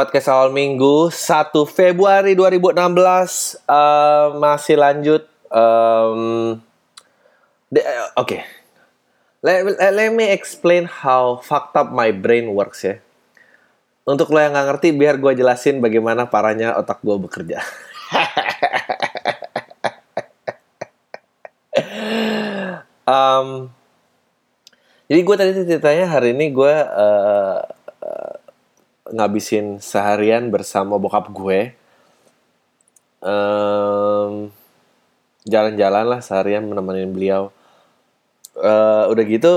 Podcast awal minggu 1 Februari 2016 eh, masih lanjut um, oke. Let, let- let me explain how fucked up my brain works ya. Untuk lo yang nggak ngerti biar gue jelasin bagaimana parahnya otak gue bekerja. Um, jadi gue tadi ceritanya hari ini gue eh, ngabisin seharian bersama bokap gue. Em, jalan-jalan lah seharian menemani beliau. Eh, udah gitu,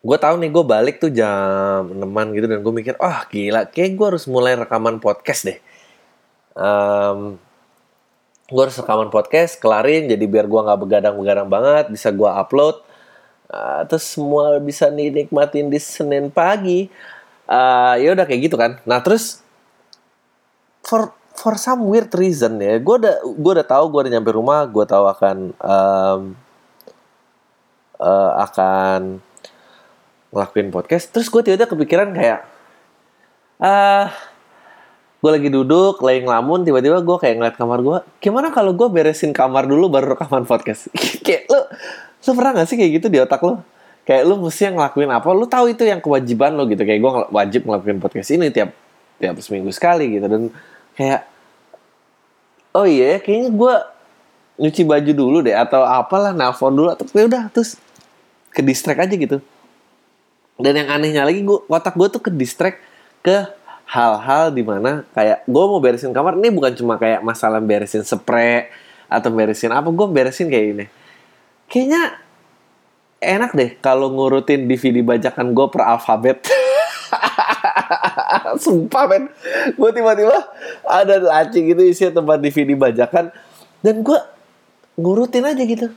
gue tahu nih gue balik tuh jam 6 gitu dan gue mikir, ah gila, kayak gue harus mulai rekaman podcast deh. Em, gue harus rekaman podcast, kelarin jadi biar gue nggak begadang-begadang banget, bisa gue upload. Uh, terus semua bisa dinikmatin di Senin pagi. Uh, ya udah kayak gitu kan. Nah terus for for some weird reason ya, gue udah gue udah tahu gue udah nyampe rumah, gue tahu akan um, uh, akan ngelakuin podcast. Terus gue tiba-tiba kepikiran kayak, ah gue lagi duduk, lagi ngelamun, tiba-tiba gue kayak ngeliat kamar gue, gimana kalau gue beresin kamar dulu baru rekaman podcast? kayak lu, lu pernah gak sih kayak gitu di otak lu? Kayak lu mesti yang ngelakuin apa, lu tahu itu yang kewajiban lo gitu, kayak gue wajib ngelakuin podcast ini tiap tiap seminggu sekali gitu, dan kayak, oh iya, kayaknya gue nyuci baju dulu deh, atau apalah, nelfon dulu, atau ya udah, terus ke distract aja gitu. Dan yang anehnya lagi, gue otak gue tuh ke distract ke hal-hal di mana kayak gue mau beresin kamar. Ini bukan cuma kayak masalah beresin spray atau beresin apa gue beresin kayak ini. Kayaknya enak deh kalau ngurutin DVD bajakan gue per alfabet. Sumpah men. Gue tiba-tiba ada laci gitu isi tempat DVD bajakan dan gue ngurutin aja gitu.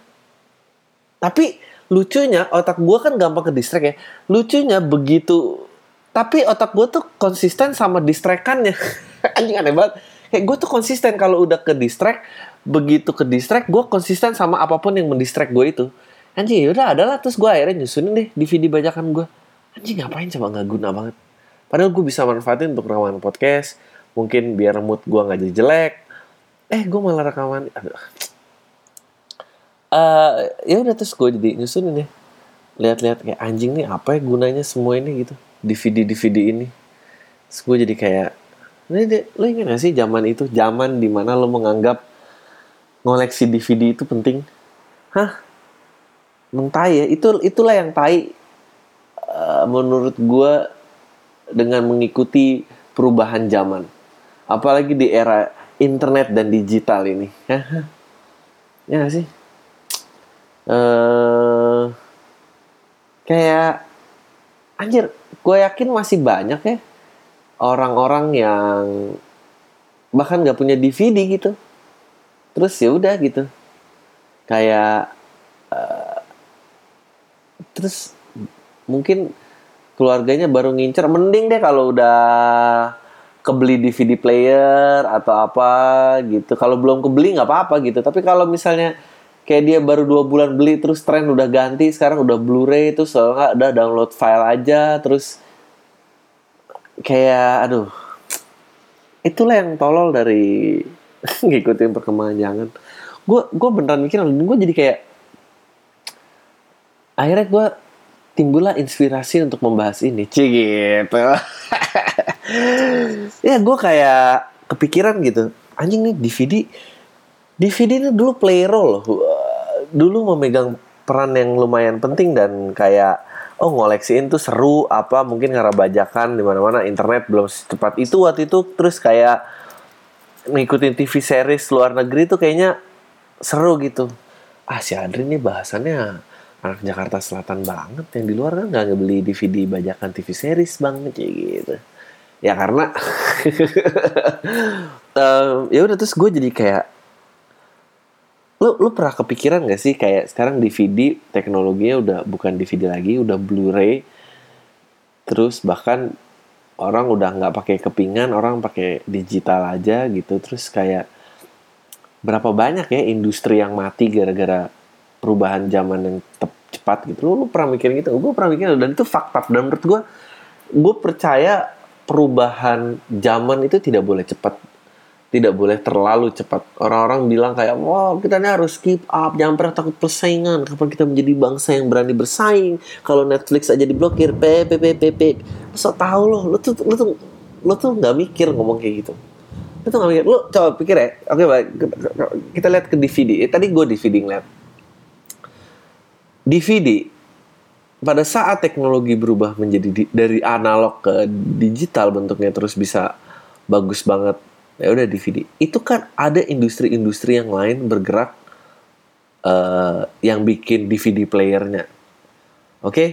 Tapi lucunya otak gue kan gampang ke distract ya. Lucunya begitu tapi otak gue tuh konsisten sama distrekannya. Anjing aneh banget. Kayak gue tuh konsisten kalau udah ke distract begitu ke distract gue konsisten sama apa pun yang mendistract gue itu anjing yaudah adalah. Terus gue akhirnya nyusunin deh DVD bajakan gue anjing ngapain coba? Nggak guna banget. Padahal gue bisa manfaatin untuk rekaman podcast. Mungkin biar mood gue nggak jadi jelek. Eh gue malah rekaman. Aduh. Eh, ya udah terus gue jadi nyusunin ya lihat-lihat kayak anjing nih apa ya gunanya semua ini gitu? DVD DVD ini. Terus gue jadi kayak ini deh, lo ingat gak sih zaman itu? Zaman di mana lo menganggap ngoleksi DVD itu penting? Hah Emang tai ya itu itulah yang tai. Eh, menurut gue dengan mengikuti perubahan zaman. Apalagi di era internet dan digital ini. Hah? ya gak sih? Eh kayak anjir gue yakin masih banyak ya orang-orang yang bahkan nggak punya DVD gitu. Terus ya udah gitu. Kayak eh, terus mungkin keluarganya baru ngincer mending deh kalau udah kebeli DVD player atau apa gitu. Kalau belum kebeli nggak apa-apa gitu. Tapi kalau misalnya kayak dia baru dua bulan beli terus tren udah ganti sekarang udah Blu-ray terus kalau nggak udah download file aja terus kayak aduh itulah yang tolol dari ngikutin perkembangan jangan gue gue beneran mikir gue jadi kayak akhirnya gue timbullah inspirasi untuk membahas ini cie gitu. Ya gue kayak kepikiran gitu. Anjing nih DVD DVD ini dulu play role loh. Dulu memegang peran yang lumayan penting dan kayak oh ngoleksiin tuh seru apa mungkin karena bajakan di mana-mana internet belum secepat itu waktu itu. Terus kayak ngikutin TV series luar negeri tuh kayaknya seru gitu. Ah si Adri nih bahasannya anak Jakarta Selatan banget yang di luar kan nggak beli DVD bajakan TV series banget kayak gitu. Ya karena Em, ya udah terus gue jadi kayak lu lu pernah kepikiran gak sih kayak sekarang DVD teknologinya udah bukan DVD lagi udah Blu-ray terus bahkan orang udah nggak pakai kepingan orang pakai digital aja gitu terus kayak berapa banyak ya industri yang mati gara-gara perubahan zaman yang cepat gitu lu, lu pernah mikir gitu gue pernah mikir dan itu fakta dan menurut gue gue percaya perubahan zaman itu tidak boleh cepat tidak boleh terlalu cepat. Orang-orang bilang kayak, wow kita ini harus keep up, jangan pernah takut persaingan. Kapan kita menjadi bangsa yang berani bersaing? Kalau Netflix aja diblokir, p p p p p. So tahu loh, lo tuh lo tuh lo tuh nggak mikir ngomong kayak gitu. Lo tuh nggak mikir. Lo coba pikir ya. Oke baik, kita lihat ke DVD. Eh, tadi gue DVD ngeliat. DVD pada saat teknologi berubah menjadi di, dari analog ke digital bentuknya terus bisa bagus banget ya udah DVD itu kan ada industri-industri yang lain bergerak uh, yang bikin DVD playernya oke okay?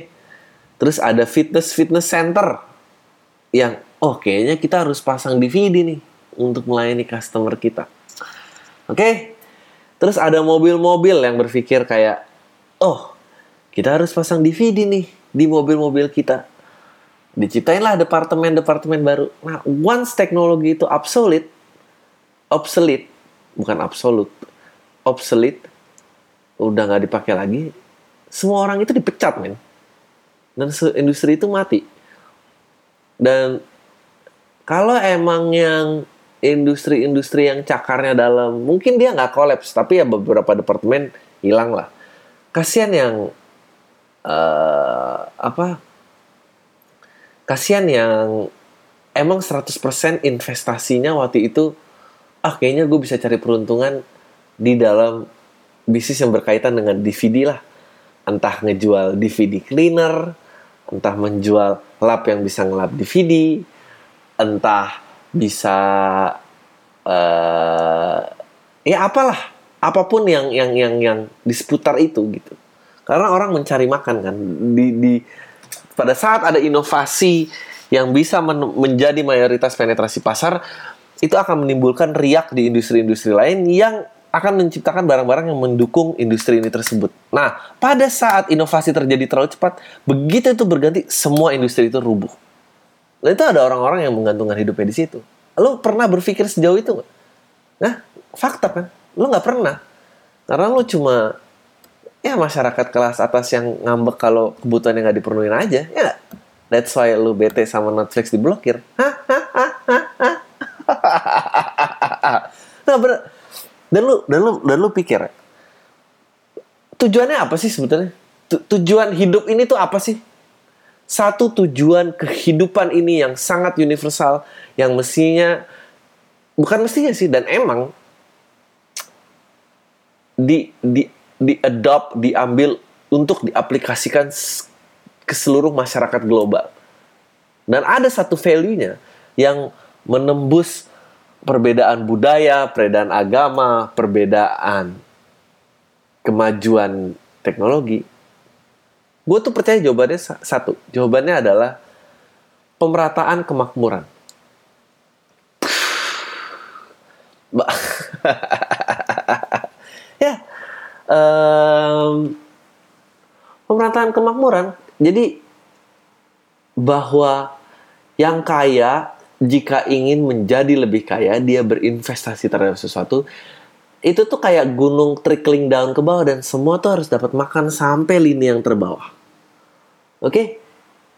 terus ada fitness fitness center yang oh kayaknya kita harus pasang DVD nih untuk melayani customer kita oke okay? terus ada mobil-mobil yang berpikir kayak oh kita harus pasang DVD nih di mobil-mobil kita diciptainlah departemen-departemen baru. Nah, once teknologi itu obsolete, obsolete, bukan absolut, obsolete, udah nggak dipakai lagi, semua orang itu dipecat, men. Dan industri itu mati. Dan kalau emang yang industri-industri yang cakarnya dalam, mungkin dia nggak kolaps, tapi ya beberapa departemen hilang lah. Kasihan yang uh, apa kasihan yang emang 100% investasinya waktu itu ah kayaknya gue bisa cari peruntungan di dalam bisnis yang berkaitan dengan DVD lah. Entah ngejual DVD cleaner entah menjual lap yang bisa ngelap DVD entah bisa uh, ya apalah apa pun yang yang yang yang di seputar itu gitu karena orang mencari makan kan di di pada saat ada inovasi yang bisa men menjadi mayoritas penetrasi pasar, itu akan menimbulkan riak di industri-industri lain yang akan menciptakan barang-barang yang mendukung industri ini tersebut. Nah, pada saat inovasi terjadi terlalu cepat, begitu itu berganti, semua industri itu rubuh. Nah, itu ada orang-orang yang menggantungkan hidupnya di situ. Lo pernah berpikir sejauh itu? Nah, fakta kan? Lo nggak pernah. Karena lo cuma ya masyarakat kelas atas yang ngambek kalau kebutuhannya nggak dipenuhin aja ya that's why lu bete sama Netflix diblokir. Nah bener. Dan lu dan lu dan lu pikir tujuannya apa sih sebetulnya tujuan hidup ini tuh apa sih? Satu tujuan kehidupan ini yang sangat universal yang mestinya bukan mestinya sih dan emang di di diadopt, diambil untuk diaplikasikan ke seluruh masyarakat global. Dan ada satu value-nya yang menembus perbedaan budaya, perbedaan agama, perbedaan kemajuan teknologi. Gue tuh percaya jawabannya satu. Jawabannya adalah pemerataan kemakmuran. um, pemerataan kemakmuran. Jadi bahwa yang kaya jika ingin menjadi lebih kaya, dia berinvestasi terhadap sesuatu. Itu tuh kayak gunung trickling down ke bawah dan semua tuh harus dapat makan sampai lini yang terbawah. Oke? Okay?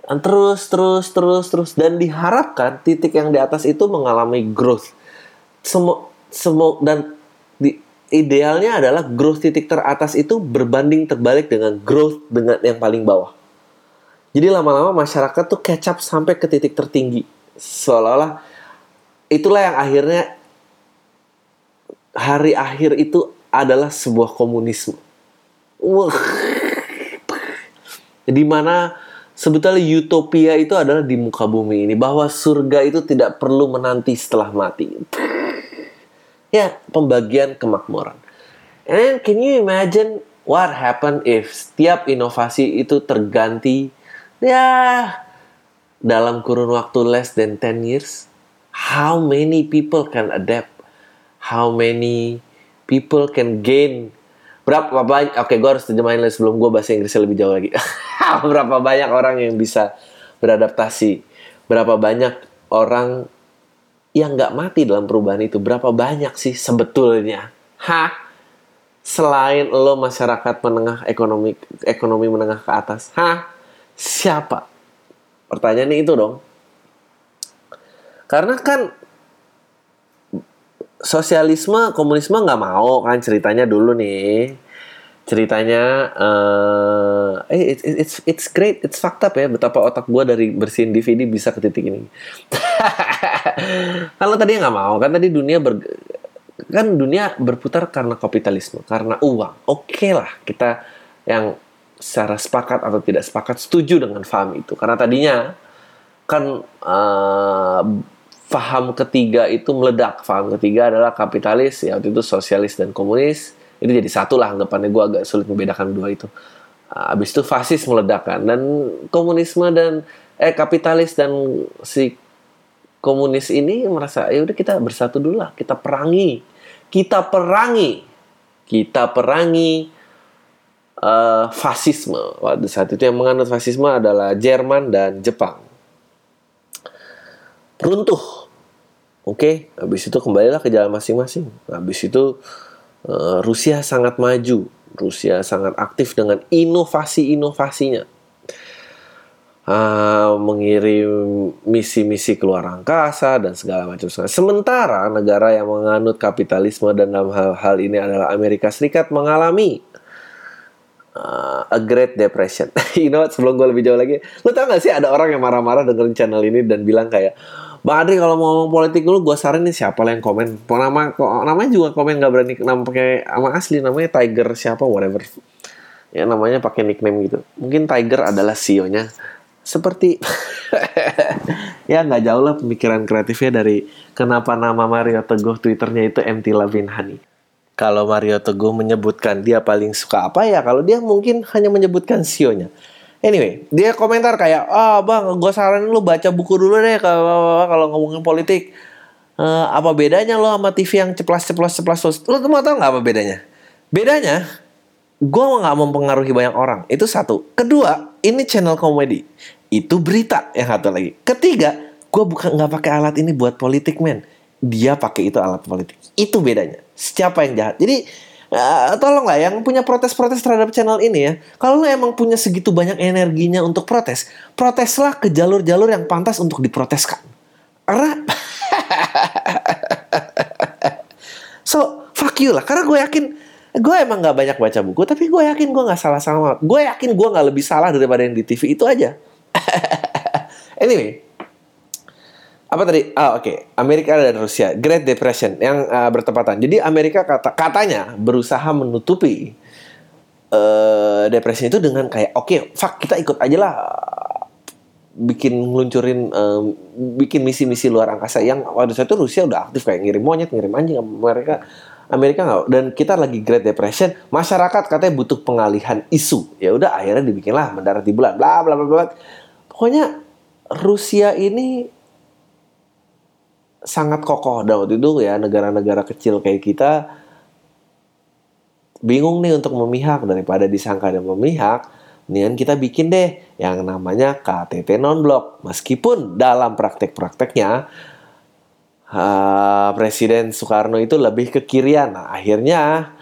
terus terus terus terus dan diharapkan titik yang di atas itu mengalami growth. Semua semua dan idealnya adalah growth titik teratas itu berbanding terbalik dengan growth dengan yang paling bawah. Jadi lama-lama masyarakat tuh catch up sampai ke titik tertinggi. Seolah-olah itulah yang akhirnya hari akhir itu adalah sebuah komunisme. Wah. Di mana sebetulnya utopia itu adalah di muka bumi ini bahwa surga itu tidak perlu menanti setelah mati ya pembagian kemakmuran. And can you imagine what happen if setiap inovasi itu terganti ya dalam kurun waktu less than 10 years? How many people can adapt? How many people can gain? Berapa banyak? Oke, okay, gue harus terjemahin sebelum gue bahasa Inggrisnya lebih jauh lagi. Berapa banyak orang yang bisa beradaptasi? Berapa banyak orang yang nggak mati dalam perubahan itu berapa banyak sih sebetulnya? Hah? Selain lo masyarakat menengah ekonomi ekonomi menengah ke atas, hah? Siapa? Pertanyaannya itu dong. Karena kan sosialisme, komunisme nggak mau kan ceritanya dulu nih. Ceritanya, eh eh, it's, it's it's great, it's fucked up ya betapa otak gua dari bersihin DVD bisa ke titik ini. Kalau tadi nggak mau kan tadi dunia ber, kan dunia berputar karena kapitalisme, karena uang. Oke lah kita yang secara sepakat atau tidak sepakat setuju dengan faham itu karena tadinya kan uh, paham ketiga itu meledak paham ketiga adalah kapitalis ya waktu itu sosialis dan komunis itu jadi satu lah anggapannya gue agak sulit membedakan dua itu uh, abis itu fasis meledak kan dan komunisme dan eh kapitalis dan si komunis ini merasa ya udah kita bersatu dulu lah kita perangi kita perangi kita perangi uh, fasisme. Pada saat itu yang menganut fasisme adalah Jerman dan Jepang. Runtuh. Oke, okay? habis itu kembalilah ke jalan masing-masing. Habis itu Rusia sangat maju. Rusia sangat aktif dengan inovasi-inovasinya. Uh, mengirim misi-misi keluar angkasa dan segala macam. Sementara negara yang menganut kapitalisme dan dalam hal-hal ini adalah Amerika Serikat mengalami uh, a great depression. you know, sebelum gue lebih jauh lagi, lu tau gak sih ada orang yang marah-marah dengerin channel ini dan bilang kayak, Bang Adri kalau mau ngomong politik dulu, gue saranin siapa lah yang komen. Nama namanya juga komen gak berani nama pakai nama asli, namanya Tiger siapa whatever. Ya namanya pakai nickname gitu. Mungkin Tiger adalah CEO-nya. Seperti ya nggak jauh lah pemikiran kreatifnya dari kenapa nama Mario Teguh Twitternya itu MT Honey kalau Mario Teguh menyebutkan dia paling suka apa ya kalau dia mungkin hanya menyebutkan sionya anyway dia komentar kayak ah oh, bang gue saranin lu baca buku dulu deh kalau ngomongin politik. Uh, apa bedanya lo sama TV yang ceplas ceplos ceplas lo mau tau nggak apa bedanya? Bedanya gue nggak mempengaruhi banyak orang. Itu satu. Kedua ini channel komedi. Itu berita yang satu lagi. Ketiga gue bukan nggak pakai alat ini buat politik men. Dia pakai itu alat politik. Itu bedanya. Siapa yang jahat? Jadi uh, tolonglah yang punya protes-protes terhadap channel ini ya. Kalau lo emang punya segitu banyak energinya untuk protes proteslah ke jalur-jalur yang pantas untuk diproteskan. Karena so fuck you lah. Karena gue yakin gue emang nggak banyak baca buku tapi gue yakin gue nggak salah sama gue yakin gue nggak lebih salah daripada yang di TV itu aja. Anyway apa tadi? Ah oke, okay. Amerika dan Rusia, Great Depression yang uh, bertepatan. Jadi Amerika kata katanya berusaha menutupi uh, depresi itu dengan kayak oke, okay, fuck kita ikut aja lah bikin ngeluncurin um, bikin misi-misi luar angkasa yang saat itu Rusia udah aktif kayak ngirim monyet, ngirim anjing mereka Amerika nggak dan kita lagi Great Depression masyarakat katanya butuh pengalihan isu ya udah akhirnya dibikinlah mendarat di bulan bla bla bla bla pokoknya Rusia ini sangat kokoh. Dan waktu itu ya negara-negara kecil kayak kita bingung nih untuk memihak. Daripada disangka dan memihak Nian kita bikin deh yang namanya KTT non-blok meskipun dalam praktek-prakteknya uh, Presiden Soekarno itu lebih ke kirian. Nah, akhirnya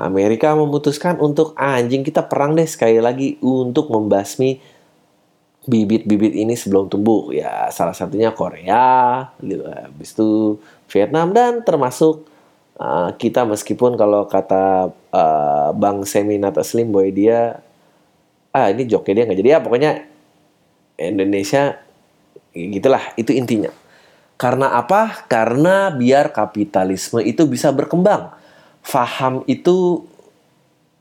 Amerika memutuskan untuk anjing kita perang deh sekali lagi untuk membasmi bibit-bibit ini sebelum tumbuh. Ya salah satunya Korea gitu. Habis itu Vietnam dan termasuk uh, kita meskipun kalau kata uh, Bang Seminat Slim Boy dia ah ini joknya dia nggak jadi ya pokoknya Indonesia gitulah itu intinya. Karena apa? Karena biar kapitalisme itu bisa berkembang. Faham itu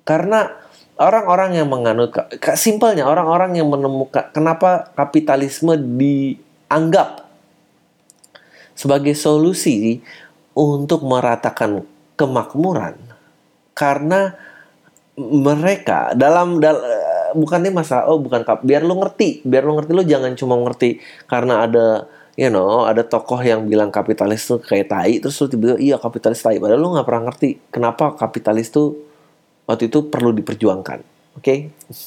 karena orang-orang yang menganut simpelnya orang-orang yang menemukan kenapa kapitalisme dianggap sebagai solusi untuk meratakan kemakmuran? Karena mereka dalam dal, bukannya masalah oh bukan kap biar lo ngerti biar lo ngerti lo jangan cuma ngerti karena ada you know ada tokoh yang bilang kapitalis tuh kayak tai terus lo tiba-tiba iya kapitalis tai padahal lo nggak pernah ngerti kenapa kapitalis tuh waktu itu perlu diperjuangkan. Oke, okay?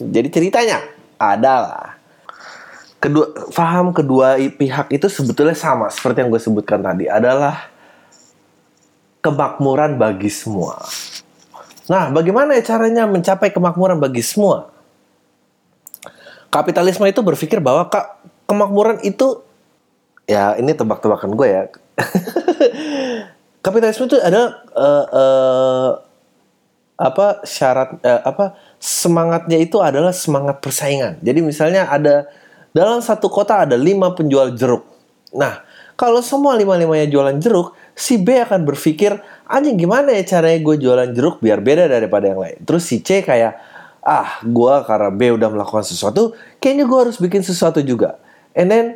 jadi ceritanya adalah kedua paham kedua pihak itu sebetulnya sama seperti yang gue sebutkan tadi adalah kemakmuran bagi semua. Nah, bagaimana ya caranya mencapai kemakmuran bagi semua? Kapitalisme itu berpikir bahwa kemakmuran itu ya ini tebak-tebakan gue ya. Kapitalisme itu adalah uh, uh, apa syarat uh, apa semangatnya itu adalah semangat persaingan. Jadi misalnya ada dalam satu kota ada lima penjual jeruk. Nah, kalau semua lima-limanya jualan jeruk, si B akan berpikir, anjing gimana ya caranya gue jualan jeruk biar beda daripada yang lain. Terus si C kayak, ah gue karena B udah melakukan sesuatu, kayaknya gue harus bikin sesuatu juga. And then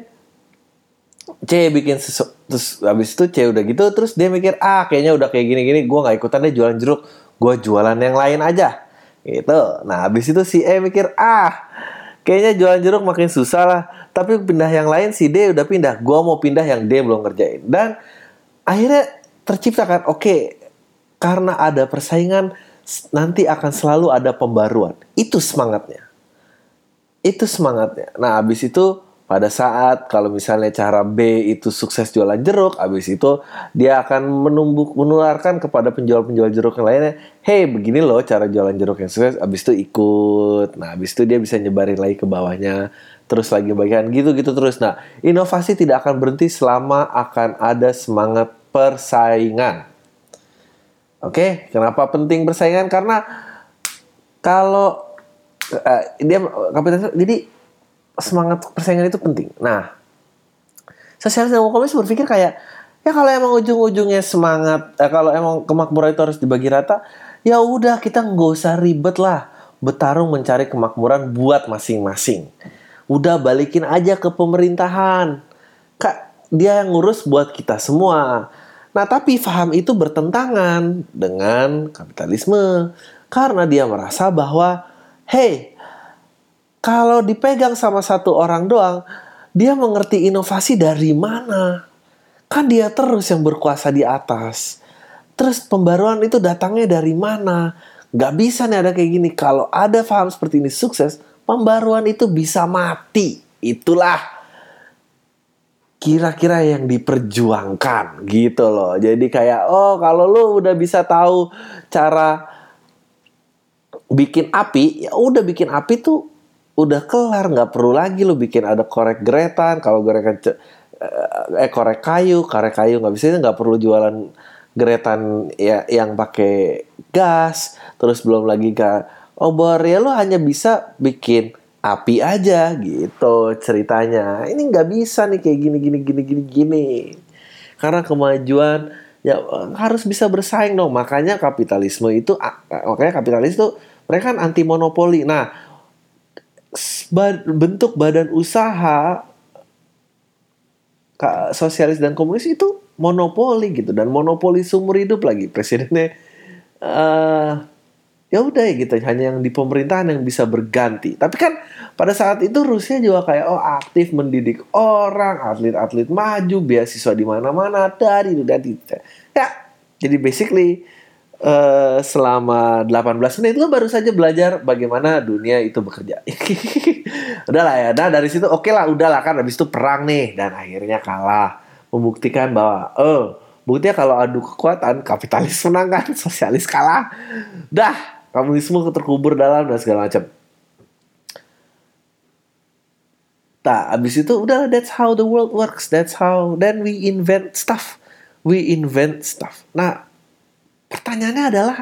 C bikin sesuatu, terus habis itu C udah gitu, terus dia mikir, ah kayaknya udah kayak gini-gini, gue gak ikutan deh jualan jeruk, gue jualan yang lain aja. Gitu. Nah habis itu si E mikir, ah kayaknya jualan jeruk makin susah lah. Tapi pindah yang lain si D udah pindah, gue mau pindah yang D belum ngerjain. Dan akhirnya terciptakan, oke, okay, karena ada persaingan, nanti akan selalu ada pembaruan. Itu semangatnya. Itu semangatnya. Nah, habis itu pada saat kalau misalnya cara B itu sukses jualan jeruk, habis itu dia akan menumbuk menularkan kepada penjual-penjual jeruk yang lainnya, hey begini loh cara jualan jeruk yang sukses, habis itu ikut, nah habis itu dia bisa nyebarin lagi ke bawahnya, terus lagi bagian gitu-gitu terus. Nah inovasi tidak akan berhenti selama akan ada semangat persaingan. Oke, kenapa penting persaingan? Karena kalau uh, dia kapitalis jadi semangat persaingan itu penting. Nah, sosialis dan komunis berpikir kayak ya kalau emang ujung-ujungnya semangat, eh, kalau emang kemakmuran itu harus dibagi rata, ya udah kita nggak usah ribet lah bertarung mencari kemakmuran buat masing-masing. Udah balikin aja ke pemerintahan. Kak, dia yang ngurus buat kita semua. Nah, tapi faham itu bertentangan dengan kapitalisme karena dia merasa bahwa hey, kalau dipegang sama satu orang doang, dia mengerti inovasi dari mana? Kan dia terus yang berkuasa di atas. Terus pembaruan itu datangnya dari mana? Gak bisa nih ada kayak gini. Kalau ada faham seperti ini sukses, pembaruan itu bisa mati. Itulah kira-kira yang diperjuangkan gitu loh. Jadi kayak oh kalau lu udah bisa tahu cara bikin api, ya udah bikin api tuh udah kelar nggak perlu lagi lu bikin ada korek geretan kalau gorekan eh, eh korek kayu korek kayu nggak bisa nggak perlu jualan geretan ya yang pakai gas terus belum lagi ke obor ya lu hanya bisa bikin api aja gitu ceritanya. Ini nggak bisa nih kayak gini gini gini gini gini. Karena kemajuan ya harus bisa bersaing dong. Makanya kapitalisme itu makanya kapitalis itu mereka kan anti monopoli. Nah, bentuk badan usaha sosialis dan komunis itu monopoli gitu. Dan monopoli seumur hidup lagi. Presidennya uh, ya udah ya gitu. Hanya yang di pemerintahan yang bisa berganti. Tapi kan pada saat itu Rusia juga kayak oh aktif mendidik orang atlet-atlet maju beasiswa di mana-mana dari dari. Ya jadi basically uh, selama 18 menit lo baru saja belajar bagaimana dunia itu bekerja udahlah ya nah dari situ oke okay lah udahlah kan habis itu perang nih dan akhirnya kalah membuktikan bahwa oh buktinya kalau adu kekuatan kapitalis menang kan sosialis kalah dah komunisme terkubur dalam dan segala macam. Tak, abis itu udah that's how the world works. That's how then we invent stuff. We invent stuff. Nah, pertanyaannya adalah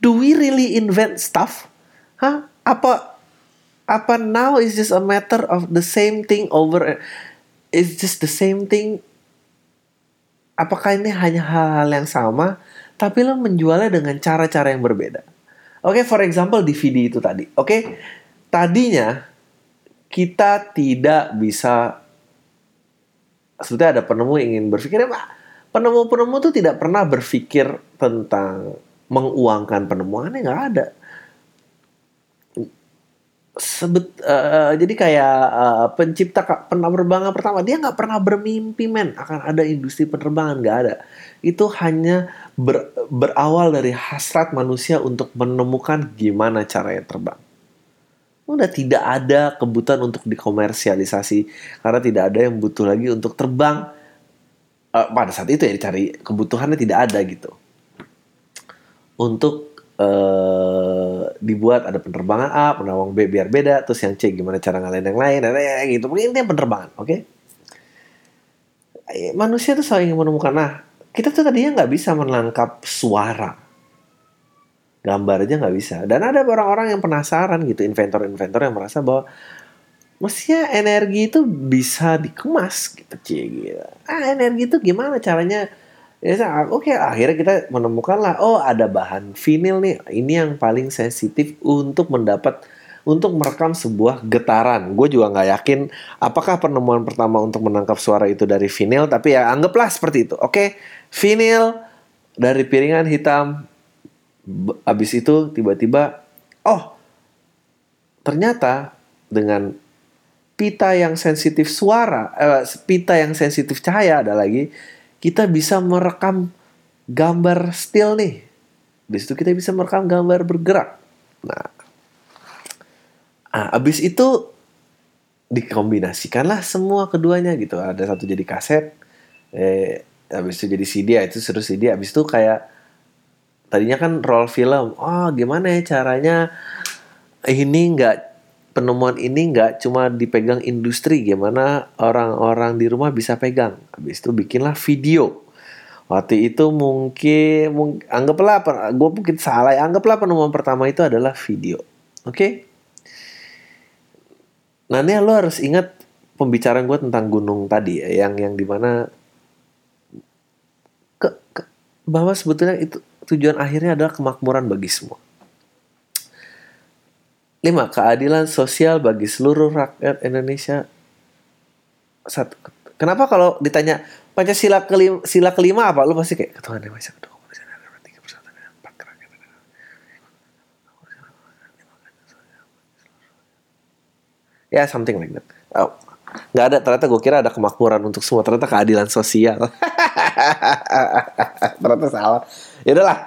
do we really invent stuff? Hah? Apa apa now is just a matter of the same thing over is just the same thing apakah ini hanya hal-hal yang sama tapi lo menjualnya dengan cara-cara yang berbeda Oke, okay, for example DVD itu tadi. Oke, okay? tadinya kita tidak bisa sebetulnya ada penemu ingin berpikir ya, penemu-penemu itu tidak pernah berpikir tentang menguangkan penemuannya nggak ada. Sebet, uh, jadi kayak uh, pencipta penerbangan pertama dia nggak pernah bermimpi men akan ada industri penerbangan nggak ada itu hanya ber, berawal dari hasrat manusia untuk menemukan gimana caranya terbang. Udah tidak ada kebutuhan untuk dikomersialisasi karena tidak ada yang butuh lagi untuk terbang. Uh, pada saat itu ya dicari kebutuhannya tidak ada gitu. Untuk uh, dibuat ada penerbangan A, penerbangan B biar beda, terus yang C gimana cara ngalahin yang lain, dan gitu. Mungkin penerbangan, oke? Okay? eh, manusia tuh selalu ingin menemukan nah kita tuh tadinya nggak bisa menangkap suara gambar aja nggak bisa dan ada orang-orang yang penasaran gitu inventor-inventor yang merasa bahwa mestinya energi itu bisa dikemas gitu cie gitu. ah energi itu gimana caranya ya oke okay, akhirnya kita menemukan lah oh ada bahan vinil nih ini yang paling sensitif untuk mendapat untuk merekam sebuah getaran. Gue juga nggak yakin apakah penemuan pertama untuk menangkap suara itu dari vinil, tapi ya anggaplah seperti itu. Oke, okay? vinil dari piringan hitam Abis itu tiba-tiba, oh ternyata dengan pita yang sensitif suara, eh, pita yang sensitif cahaya ada lagi, kita bisa merekam gambar still nih. Di situ kita bisa merekam gambar bergerak. Nah, ah, abis itu dikombinasikanlah semua keduanya gitu. Ada satu jadi kaset, eh, abis itu jadi CD, itu seru CD. Abis itu kayak tadinya kan roll film oh gimana ya caranya ini nggak penemuan ini nggak cuma dipegang industri gimana orang-orang di rumah bisa pegang habis itu bikinlah video waktu itu mungkin, mungkin anggaplah gue mungkin salah anggaplah penemuan pertama itu adalah video oke okay? nah ini lo harus ingat pembicaraan gue tentang gunung tadi ya yang yang di mana ke, ke bahwa sebetulnya itu tujuan akhirnya adalah kemakmuran bagi semua. Lima, keadilan sosial bagi seluruh rakyat Indonesia. Satu, kenapa kalau ditanya Pancasila kelima, sila kelima apa? Lu pasti kayak ketuhanan yang maha. Ya, yeah, something like that. Oh, nggak ada ternyata gue kira ada kemakmuran untuk semua ternyata keadilan sosial ternyata salah ya udahlah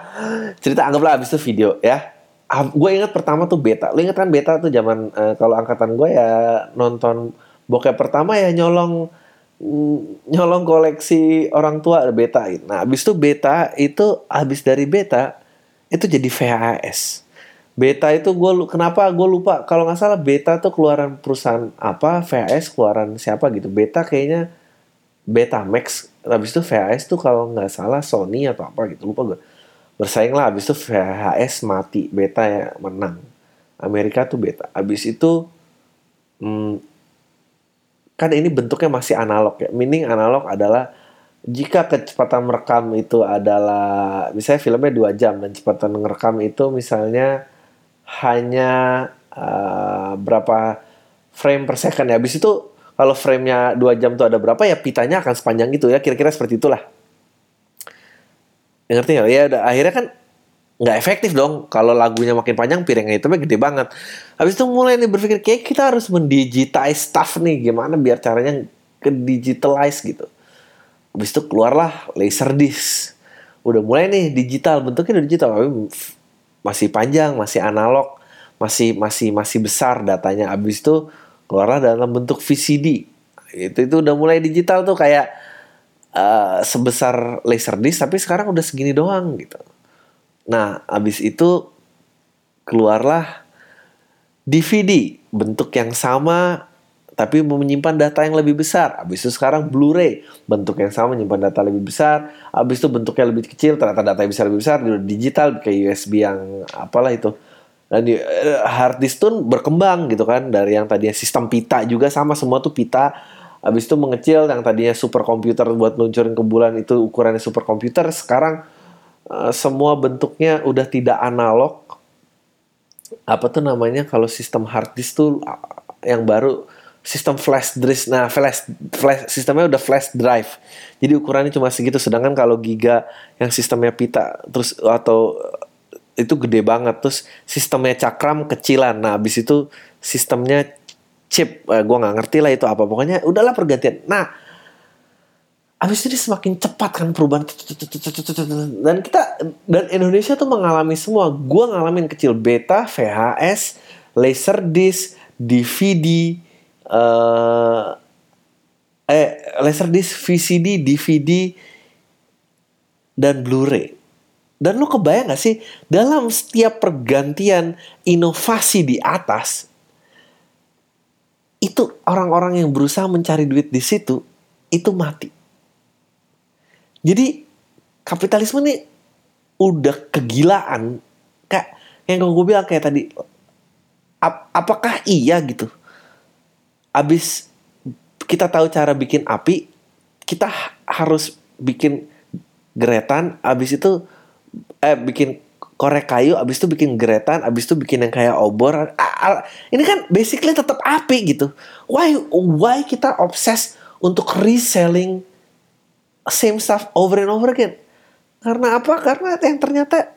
cerita anggaplah abis itu video ya gue ingat pertama tuh beta. Lo inget kan beta tuh zaman uh, kalau angkatan gue ya nonton bokep pertama ya nyolong mm, nyolong koleksi orang tua beta nah abis itu beta itu abis dari beta itu jadi VHS beta itu gue kenapa gue lupa? Kalau nggak salah beta tuh keluaran perusahaan apa? VHS keluaran siapa gitu. Beta kayaknya beta max habis itu VHS tuh kalau nggak salah Sony atau apa gitu lupa gue bersaing lah habis itu VHS mati beta ya menang. Amerika tuh beta. Habis itu hmm, kan ini bentuknya masih analog ya. Meaning analog adalah jika kecepatan merekam itu adalah misalnya filmnya dua jam dan kecepatan merekam itu misalnya hanya uh, berapa frame per second ya. Habis itu kalau framenya dua jam tuh ada berapa ya pitanya akan sepanjang itu ya. Kira-kira seperti itulah ngerti nggak? Ya udah akhirnya kan nggak efektif dong. Kalau lagunya makin panjang piringnya itu gede banget. Habis itu mulai nih berpikir kayak kita harus mendigitize stuff nih. Gimana biar caranya ke digitalize gitu. Habis itu keluarlah laser disc. Udah mulai nih digital. Bentuknya udah digital tapi masih panjang masih analog masih masih masih besar datanya. Habis itu keluarlah dalam bentuk VCD itu itu udah mulai digital tuh. Kayak uh, sebesar laser disc tapi sekarang udah segini doang gitu nah abis itu keluarlah DVD bentuk yang sama tapi menyimpan data yang lebih besar. Abis itu sekarang Blu-ray bentuk yang sama menyimpan data lebih besar. Abis itu bentuknya lebih kecil, ternyata data yang bisa lebih besar, digital kayak USB yang apalah itu dan di, eh, hard disk tuh berkembang gitu kan dari yang tadinya sistem pita juga sama semua tuh pita habis itu mengecil yang tadinya super komputer buat luncurin ke bulan itu ukurannya super komputer sekarang uh, semua bentuknya udah tidak analog. Apa tuh namanya kalau sistem hard disk tuh uh, yang baru sistem flash disk nah flash flash sistemnya udah flash drive. Jadi ukurannya cuma segitu. Sedangkan kalau giga yang sistemnya pita terus atau itu gede banget. Terus sistemnya cakram kecilan. Nah habis itu sistemnya chip eh, gue nggak ngerti lah itu apa. Pokoknya udahlah pergantian. Nah habis itu semakin cepat kan perubahan. Dan kita dan Indonesia tuh mengalami semua. Gue ngalamin kecil. Beta VHS laser disc DVD uh, eh laser disc VCD DVD dan Blu-ray. Dan lu kebayang gak sih? Dalam setiap pergantian inovasi di atas itu orang-orang yang berusaha mencari duit di situ itu mati. Jadi kapitalisme nih udah kegilaan kayak yang gue bilang kayak tadi ap apakah iya gitu abis kita tahu cara bikin api kita harus bikin geretan abis itu eh bikin korek kayu abis itu bikin geretan abis itu bikin yang kayak obor ini kan basically tetap api gitu why why kita obses untuk reselling same stuff over and over again karena apa? Karena yang ternyata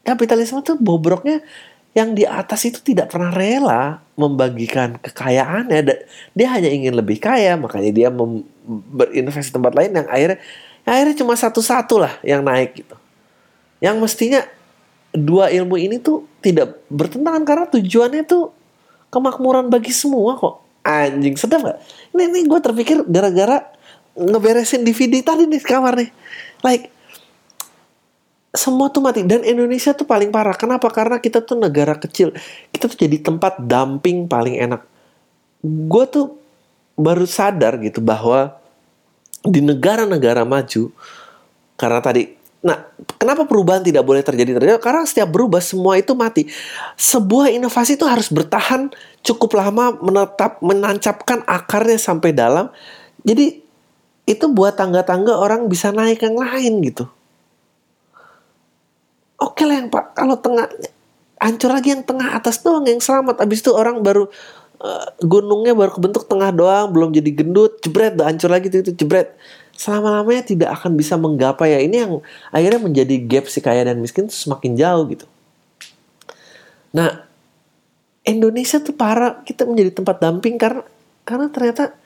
kapitalisme tuh bobroknya yang di atas itu tidak pernah rela membagikan kekayaannya. Dia hanya ingin lebih kaya, makanya dia berinvestasi tempat lain yang akhirnya akhirnya cuma satu-satu lah yang naik gitu. Yang mestinya dua ilmu ini tuh tidak bertentangan karena tujuannya tuh kemakmuran bagi semua kok. Anjing sedap gak? Ini, ini gue terpikir gara-gara ngeberesin DVD tadi nih kamar nih. Like semua tuh mati dan Indonesia tuh paling parah. Kenapa? Karena kita tuh negara kecil. Kita tuh jadi tempat dumping paling enak. Gue tuh baru sadar gitu bahwa di negara-negara maju karena tadi Nah, kenapa perubahan tidak boleh terjadi terjadi? Karena setiap berubah semua itu mati. Sebuah inovasi itu harus bertahan cukup lama menetap menancapkan akarnya sampai dalam. Jadi itu buat tangga-tangga orang bisa naik yang lain gitu oke lah yang pak kalau tengah hancur lagi yang tengah atas doang yang selamat abis itu orang baru uh, gunungnya baru kebentuk tengah doang belum jadi gendut jebret hancur lagi itu jebret selama lamanya tidak akan bisa menggapai ya ini yang akhirnya menjadi gap si kaya dan miskin semakin jauh gitu nah Indonesia tuh parah kita menjadi tempat dumping karena karena ternyata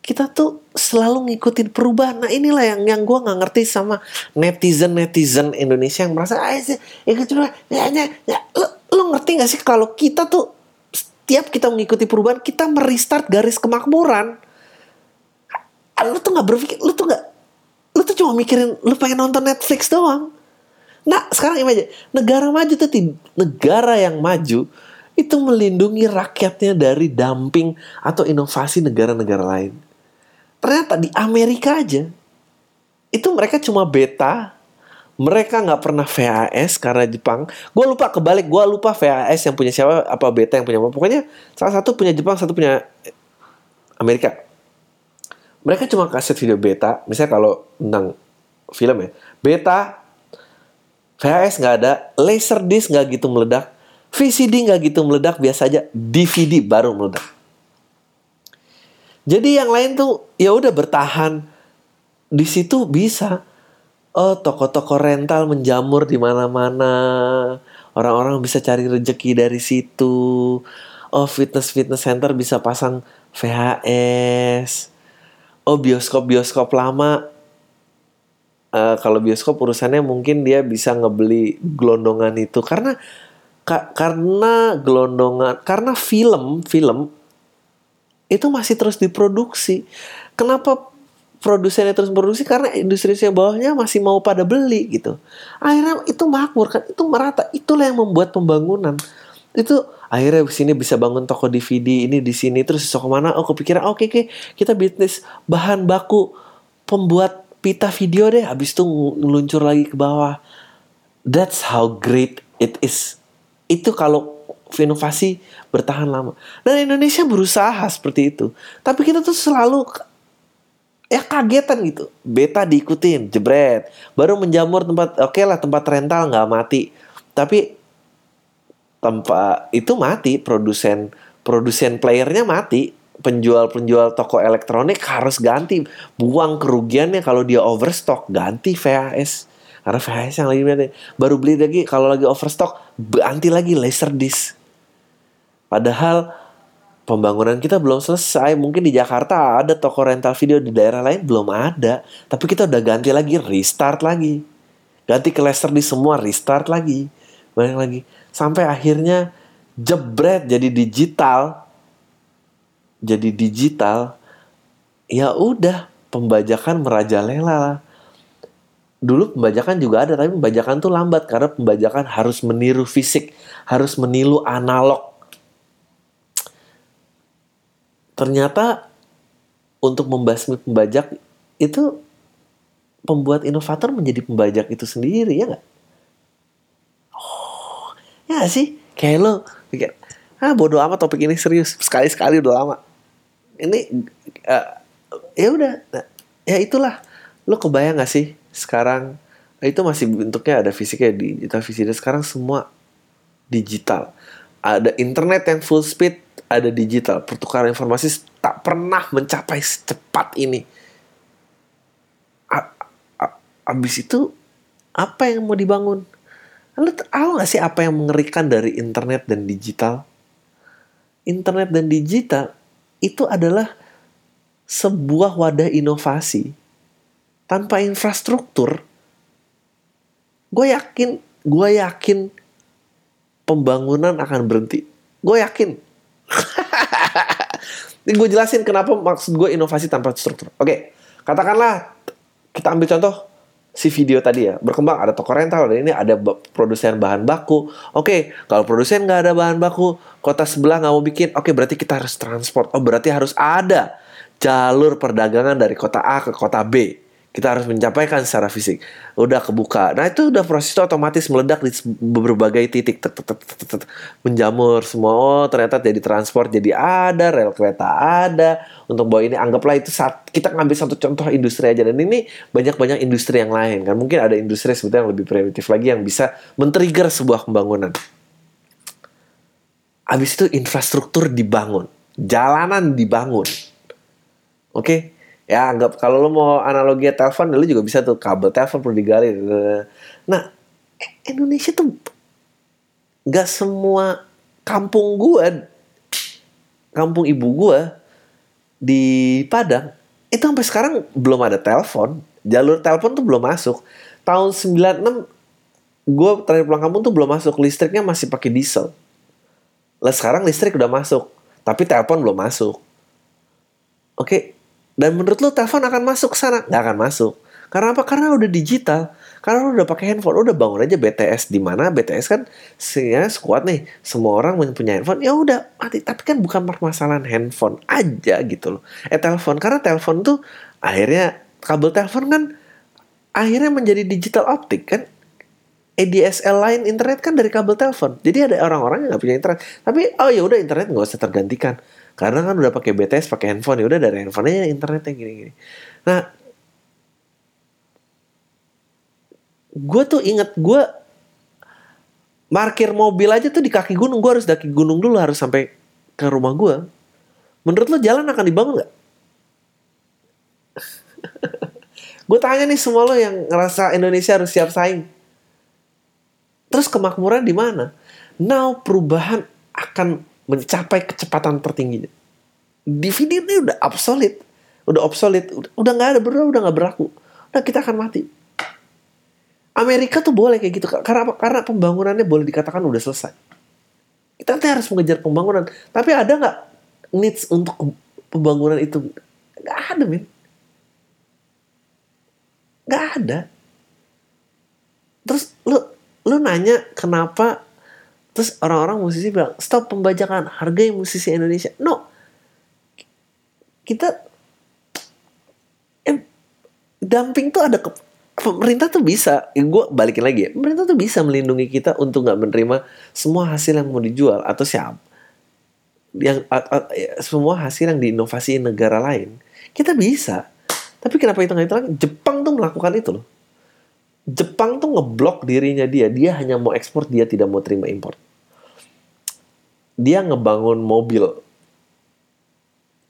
kita tuh selalu ngikutin perubahan. Nah inilah yang yang gue nggak ngerti sama netizen netizen Indonesia yang merasa ah sih ya cuma ya, ya, ya lo, lo ngerti gak sih kalau kita tuh setiap kita mengikuti perubahan kita merestart garis kemakmuran. Lo tuh nggak berpikir, lo tuh nggak, lo tuh cuma mikirin lo pengen nonton Netflix doang. Nah sekarang aja negara maju tuh negara yang maju itu melindungi rakyatnya dari dumping atau inovasi negara-negara lain. Ternyata di Amerika aja itu mereka cuma beta mereka nggak pernah VHS karena Jepang. Gue lupa kebalik gue lupa VHS yang punya siapa apa beta yang punya apa. Pokoknya salah satu punya Jepang satu punya Amerika mereka cuma kasih video beta misalnya kalau tentang film ya beta VHS nggak ada laser disc nggak gitu meledak VCD nggak gitu meledak biasa aja DVD baru meledak jadi yang lain tuh ya udah bertahan di situ bisa. Oh, toko-toko rental menjamur di mana-mana. Orang-orang bisa cari rejeki dari situ. Oh, fitness-fitness center bisa pasang VHS. Oh, bioskop-bioskop lama uh, kalau bioskop urusannya mungkin dia bisa ngebeli gelondongan itu karena ka, karena gelondongan karena film film itu masih terus diproduksi. Kenapa produsennya terus produksi? Karena industri bawahnya masih mau pada beli gitu. Akhirnya itu makmur kan, itu merata. Itulah yang membuat pembangunan. Itu akhirnya sini bisa bangun toko DVD ini di sini terus besok ke mana? Oh kepikiran oke okay, oke kita bisnis bahan baku pembuat pita video deh. Habis itu meluncur lagi ke bawah. That's how great it is. Itu kalau inovasi bertahan lama. Dan Indonesia berusaha seperti itu. Tapi kita tuh selalu ya kagetan gitu. Beta diikutin, jebret. Baru menjamur tempat, oke okay lah tempat rental nggak mati. Tapi tempat itu mati, produsen produsen playernya mati. Penjual-penjual toko elektronik harus ganti. Buang kerugiannya kalau dia overstock, ganti VHS. Karena VHS yang lagi baru beli lagi kalau lagi overstock ganti lagi laser disc Padahal pembangunan kita belum selesai. Mungkin di Jakarta ada toko rental video di daerah lain belum ada. Tapi kita udah ganti lagi, restart lagi. Ganti ke laser di semua, restart lagi. Banyak lagi. Sampai akhirnya jebret jadi digital. Jadi digital. Ya udah, pembajakan merajalela. Dulu pembajakan juga ada, tapi pembajakan tuh lambat karena pembajakan harus meniru fisik, harus meniru analog ternyata untuk membasmi pembajak itu pembuat inovator menjadi pembajak itu sendiri ya nggak? Ya nggak sih? Kayak lo pikir, ah bodo amat topik ini serius sekali sekali udah lama. Ini uh, ya udah, nah, ya itulah. Lo kebayang gak sih sekarang itu masih bentuknya ada fisiknya digital fisiknya sekarang semua digital ada internet yang full speed ada digital pertukaran informasi tak pernah mencapai secepat ini abis itu apa yang mau dibangun lo tahu gak sih apa yang mengerikan dari internet dan digital? Internet dan digital itu adalah sebuah wadah inovasi. Tanpa infrastruktur gue yakin gue yakin pembangunan akan berhenti. Gue yakin. Ini gue jelasin kenapa maksud gue inovasi tanpa struktur. Oke katakanlah kita ambil contoh si video tadi ya berkembang ada toko rental dan ini ada produsen bahan baku. Oke kalau produsen nggak ada bahan baku kota sebelah nggak mau bikin oke berarti kita harus transport. Oh berarti harus ada jalur perdagangan dari kota A ke kota B kita harus mencapaikan secara fisik. Udah kebuka. Nah itu udah proses itu otomatis meledak di berbagai titik. Tet, tet, tet, tet, menjamur semua. Oh ternyata jadi transport jadi ada rel kereta ada. Untuk bawa ini anggaplah itu saat kita ngambil satu contoh industri aja. Dan ini banyak banyak industri yang lain kan. Mungkin ada industri sebetulnya yang lebih primitif lagi yang bisa men-trigger sebuah pembangunan. Habis itu infrastruktur dibangun. Jalanan dibangun. Oke? okay? Ya anggap kalau lo mau analogi telepon lo juga bisa tuh kabel telepon perlu digali. Nah Indonesia tuh nggak semua kampung gua kampung ibu gua di Padang itu sampai sekarang belum ada telepon. Jalur telepon tuh belum masuk. Tahun 96 gue terakhir pulang kampung tuh belum masuk. Listriknya masih pakai diesel. Lah sekarang listrik udah masuk tapi telepon belum masuk. Oke dan menurut lo telepon akan masuk sana? Nggak akan masuk. Karena apa? Karena udah digital. Karena lo udah pakai handphone, udah bangun aja BTS di mana BTS kan ya sekuat nih. Semua orang punya handphone, ya udah mati. Tapi kan bukan permasalahan handphone aja gitu loh. Eh telepon, karena telepon tuh akhirnya kabel telepon kan akhirnya menjadi digital optik kan. ADSL lain internet kan dari kabel telepon. Jadi ada orang-orang yang nggak punya internet. Tapi oh ya udah internet nggak usah tergantikan karena kan udah pakai BTS, pakai handphone ya udah dari handphone aja internetnya gini-gini. Nah, gue tuh inget gue parkir mobil aja tuh di kaki gunung gue harus daki gunung dulu harus sampai ke rumah gue. Menurut lo jalan akan dibangun nggak? gue tanya nih semua lo yang ngerasa Indonesia harus siap saing. Terus kemakmuran di mana? Now perubahan akan mencapai kecepatan tertingginya. DVD ini udah obsolete, udah obsolete, udah nggak ada berdua, udah nggak berlaku. Nah kita akan mati. Amerika tuh boleh kayak gitu karena? Karena pembangunannya boleh dikatakan udah selesai. Kita harus mengejar pembangunan, tapi ada nggak needs untuk pembangunan itu? Nggak ada, men. Nggak ada. Terus lu lu nanya kenapa Terus orang-orang musisi bilang, stop pembajakan, hargai musisi Indonesia. No. Kita, eh, dumping tuh ada, ke, pemerintah tuh bisa, ya gue balikin lagi ya, pemerintah tuh bisa melindungi kita untuk nggak menerima semua hasil yang mau dijual atau siapa yang a, ya, semua hasil yang diinovasi negara lain. Kita bisa. Tapi kenapa itu nggak Jepang tuh melakukan itu loh Jepang tuh ngeblok dirinya dia. Dia hanya mau ekspor, dia tidak mau terima impor. Dia ngebangun mobil.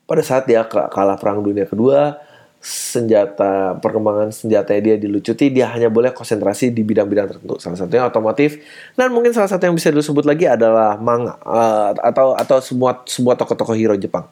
Pada saat dia kalah perang dunia kedua, senjata perkembangan senjata dia dilucuti, dia hanya boleh konsentrasi di bidang-bidang tertentu. Salah satunya otomotif dan mungkin salah satu yang bisa disebut lagi adalah manga uh, atau atau semua semua tokoh-tokoh hero Jepang.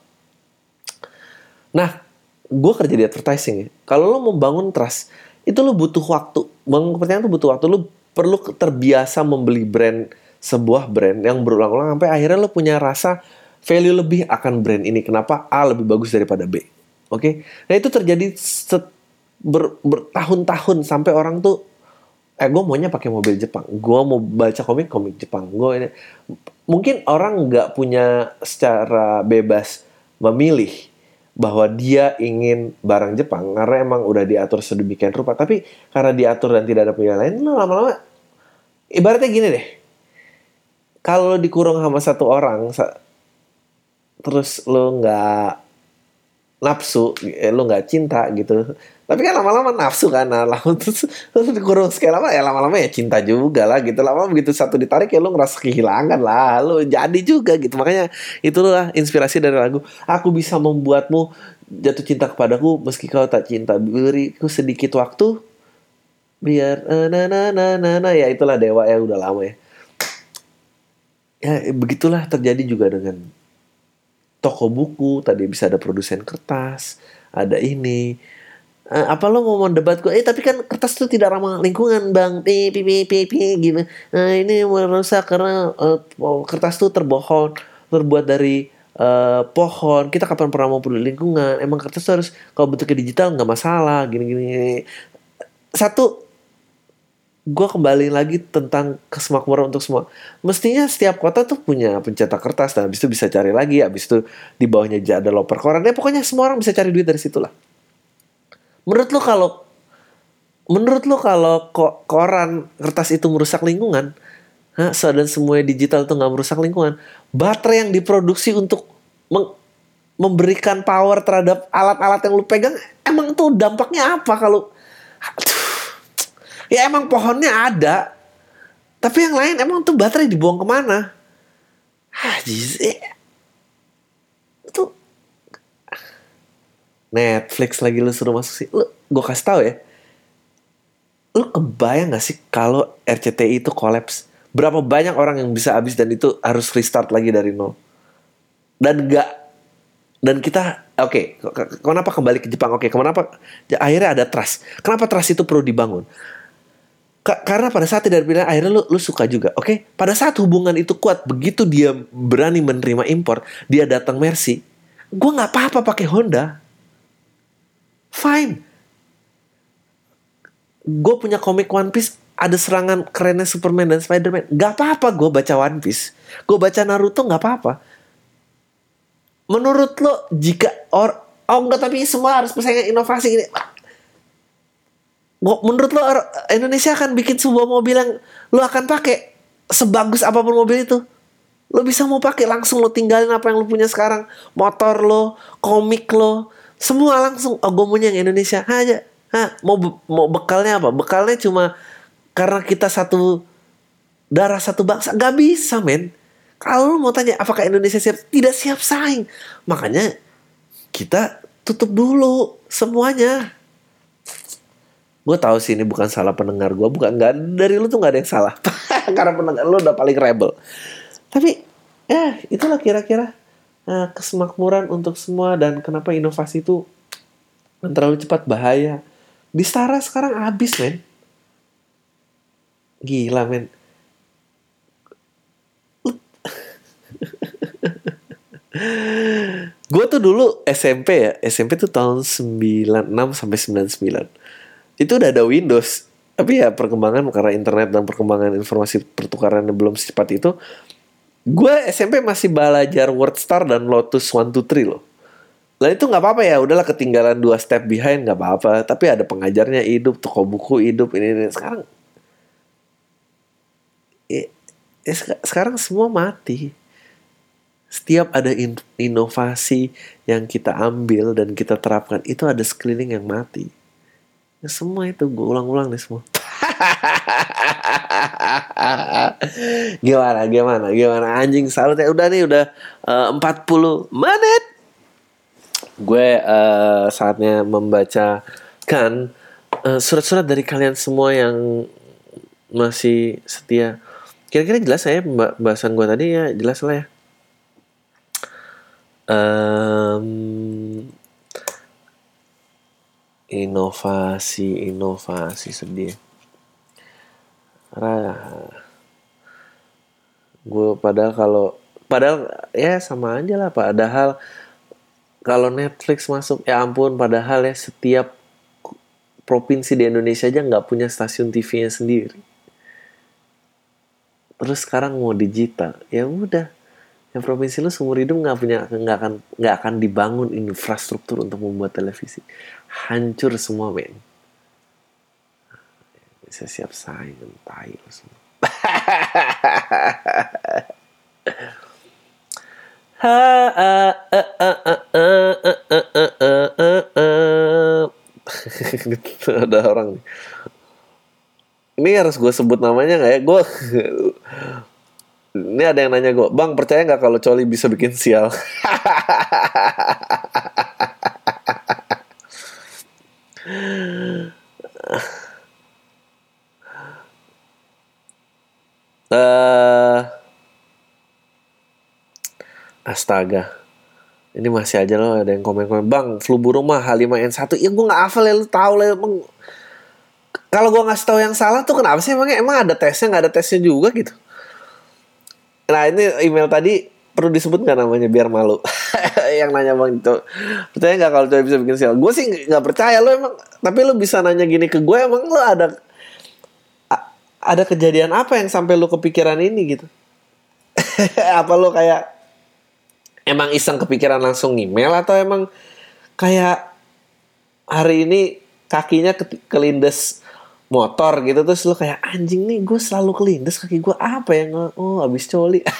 Nah, gue kerja di advertising ya. Kalau lo mau bangun trust, itu lo butuh waktu. Bangun kepercayaan itu butuh waktu. Lo perlu terbiasa membeli brand sebuah brand yang berulang-ulang sampai akhirnya lo punya rasa value lebih akan brand ini. Kenapa A lebih bagus daripada B? Oke, okay? nah itu terjadi set, ber, bertahun-tahun sampai orang tuh eh gue maunya pakai mobil Jepang, gue mau baca komik komik Jepang, gue ini mungkin orang nggak punya secara bebas memilih bahwa dia ingin barang Jepang karena emang udah diatur sedemikian rupa. Tapi karena diatur dan tidak ada pilihan lain lama-lama ibaratnya gini deh. Kalau dikurung sama satu orang terus lo nggak nafsu eh, lo nggak cinta gitu. Tapi kan lama-lama nafsu kan nah, lama terus, terus dikurung sekali lama ya lama-lama ya cinta juga lah gitu. Lama begitu satu ditarik ya lo ngerasa kehilangan lah. Lo jadi juga gitu. Makanya itulah inspirasi dari lagu aku bisa membuatmu jatuh cinta kepadaku meski kau tak cinta. Beriku sedikit waktu biar eh, na na na na na. Ya itulah dewa ya udah lama ya. Ya begitulah terjadi juga dengan toko buku tadi bisa ada produsen kertas ada ini. Uh, apa lo ngomong debat gue eh tapi kan kertas itu tidak ramah lingkungan bang. Pi pi pi pi, pi gitu uh, ini merusak karena uh, kertas itu terbohong terbuat dari uh, pohon. Kita kapan pernah mau peduli lingkungan? Emang kertas harus kalau bentuknya digital nggak masalah gini gini. Satu gue kembali lagi tentang kesemakmuran untuk semua. Mestinya setiap kota tuh punya pencetak kertas dan habis itu bisa cari lagi, habis itu di bawahnya ada loper koran. Ya pokoknya semua orang bisa cari duit dari situ lah. Menurut lo kalau menurut lo kalau kok koran kertas itu merusak lingkungan, ha, dan semua digital tuh nggak merusak lingkungan, baterai yang diproduksi untuk memberikan power terhadap alat-alat yang lu pegang, emang tuh dampaknya apa kalau ya emang pohonnya ada. Tapi yang lain emang tuh baterai dibuang ke mana? Ah eh. itu Netflix lagi lu suruh masuk sih. Lu gue kasih tau ya. Lu kebayang gak sih kalau RCTI itu kolaps? Berapa banyak orang yang bisa habis dan itu harus restart lagi dari nol? Dan gak dan kita oke okay, kenapa kembali ke Jepang? Oke okay, kenapa akhirnya ada trust. Kenapa trust itu perlu dibangun karena pada saat tidak pilihan akhirnya lu, lu suka juga. Oke? Okay? pada saat hubungan itu kuat begitu dia berani menerima impor dia datang Mercy gue nggak apa-apa pakai Honda. Fine. Gue punya komik One Piece ada serangan kerennya Superman dan Spiderman. Gak apa-apa gue baca One Piece. Gue baca Naruto gak apa-apa. Menurut lo jika or oh enggak tapi semua harus persaingan inovasi ini menurut lo Indonesia akan bikin sebuah mobil yang lo akan pakai sebagus apa pun mobil itu? Lo bisa mau pakai langsung lo tinggalin apa yang lo punya sekarang. Motor lo komik lo semua langsung oh gue punya yang Indonesia. Aja. Ha, mau mau bekalnya apa? Bekalnya cuma karena kita satu darah satu bangsa. Gak bisa men. Kalau lo mau tanya apakah Indonesia siap? Tidak siap saing. Makanya kita tutup dulu semuanya gue tahu sih ini bukan salah pendengar gue bukan nggak dari lu tuh nggak ada yang salah. Karena pendengar lu udah paling rebel. Tapi ya itulah kira-kira uh, kesemakmuran untuk semua dan kenapa inovasi itu terlalu cepat bahaya. Di Stara sekarang habis men. Gila men. Gue tuh dulu SMP ya. SMP tuh tahun 96 sampai 99 itu udah ada Windows. Tapi ya perkembangan karena internet dan perkembangan informasi pertukaran yang belum secepat itu gue SMP masih belajar WordStar dan Lotus One Two Three loh. Lah itu nggak apa-apa ya udahlah ketinggalan dua step behind nggak apa-apa. Tapi ada pengajarnya hidup toko buku hidup ini, ini. sekarang ya, sekarang semua mati. Setiap ada in, inovasi yang kita ambil dan kita terapkan itu ada sekeliling yang mati Ya, semua itu gue ulang-ulang deh semua. gimana gimana gimana? Anjing salut ya. Udah nih udah eh, uh, 40 menit. Gue uh, saatnya membacakan uh, surat-surat dari kalian semua yang masih setia. Kira-kira jelas saya pembahasan gue tadi ya? Jelas lah ya. Um, inovasi inovasi sedih. Karena gue padahal kalau padahal ya sama aja lah padahal kalau Netflix masuk ya ampun padahal ya setiap provinsi di Indonesia aja nggak punya stasiun TV-nya sendiri. Terus sekarang mau digital ya udah. Yang provinsi lu seumur hidup nggak punya nggak akan nggak akan dibangun infrastruktur untuk membuat televisi hancur semua men bisa siap saing tai lu semua ada orang ini harus gue sebut namanya nggak ya gue ini ada yang nanya gue bang percaya nggak kalau coli bisa bikin sial uh, astaga. Ini masih aja loh ada yang komen-komen bang flu burung mah H5N1 ya gue nggak hafal ya lu tahu lah emang. Kalau gue ngasih tahu yang salah tuh kenapa sih? Emangnya emang ada tesnya nggak ada tesnya juga gitu. Nah ini email tadi perlu disebut nggak namanya biar malu. Yang nanya bang itu. Percaya nggak kalau cewek bisa bikin sial? Gue sih nggak percaya lo emang tapi lo bisa nanya gini ke gue emang lo ada ada kejadian apa yang sampai lo kepikiran ini gitu? Apa lo kayak emang iseng kepikiran langsung email atau emang kayak hari ini kakinya kelindes motor gitu terus lu kayak anjing nih gue selalu kelindes kaki gue apa ya? Oh abis coli.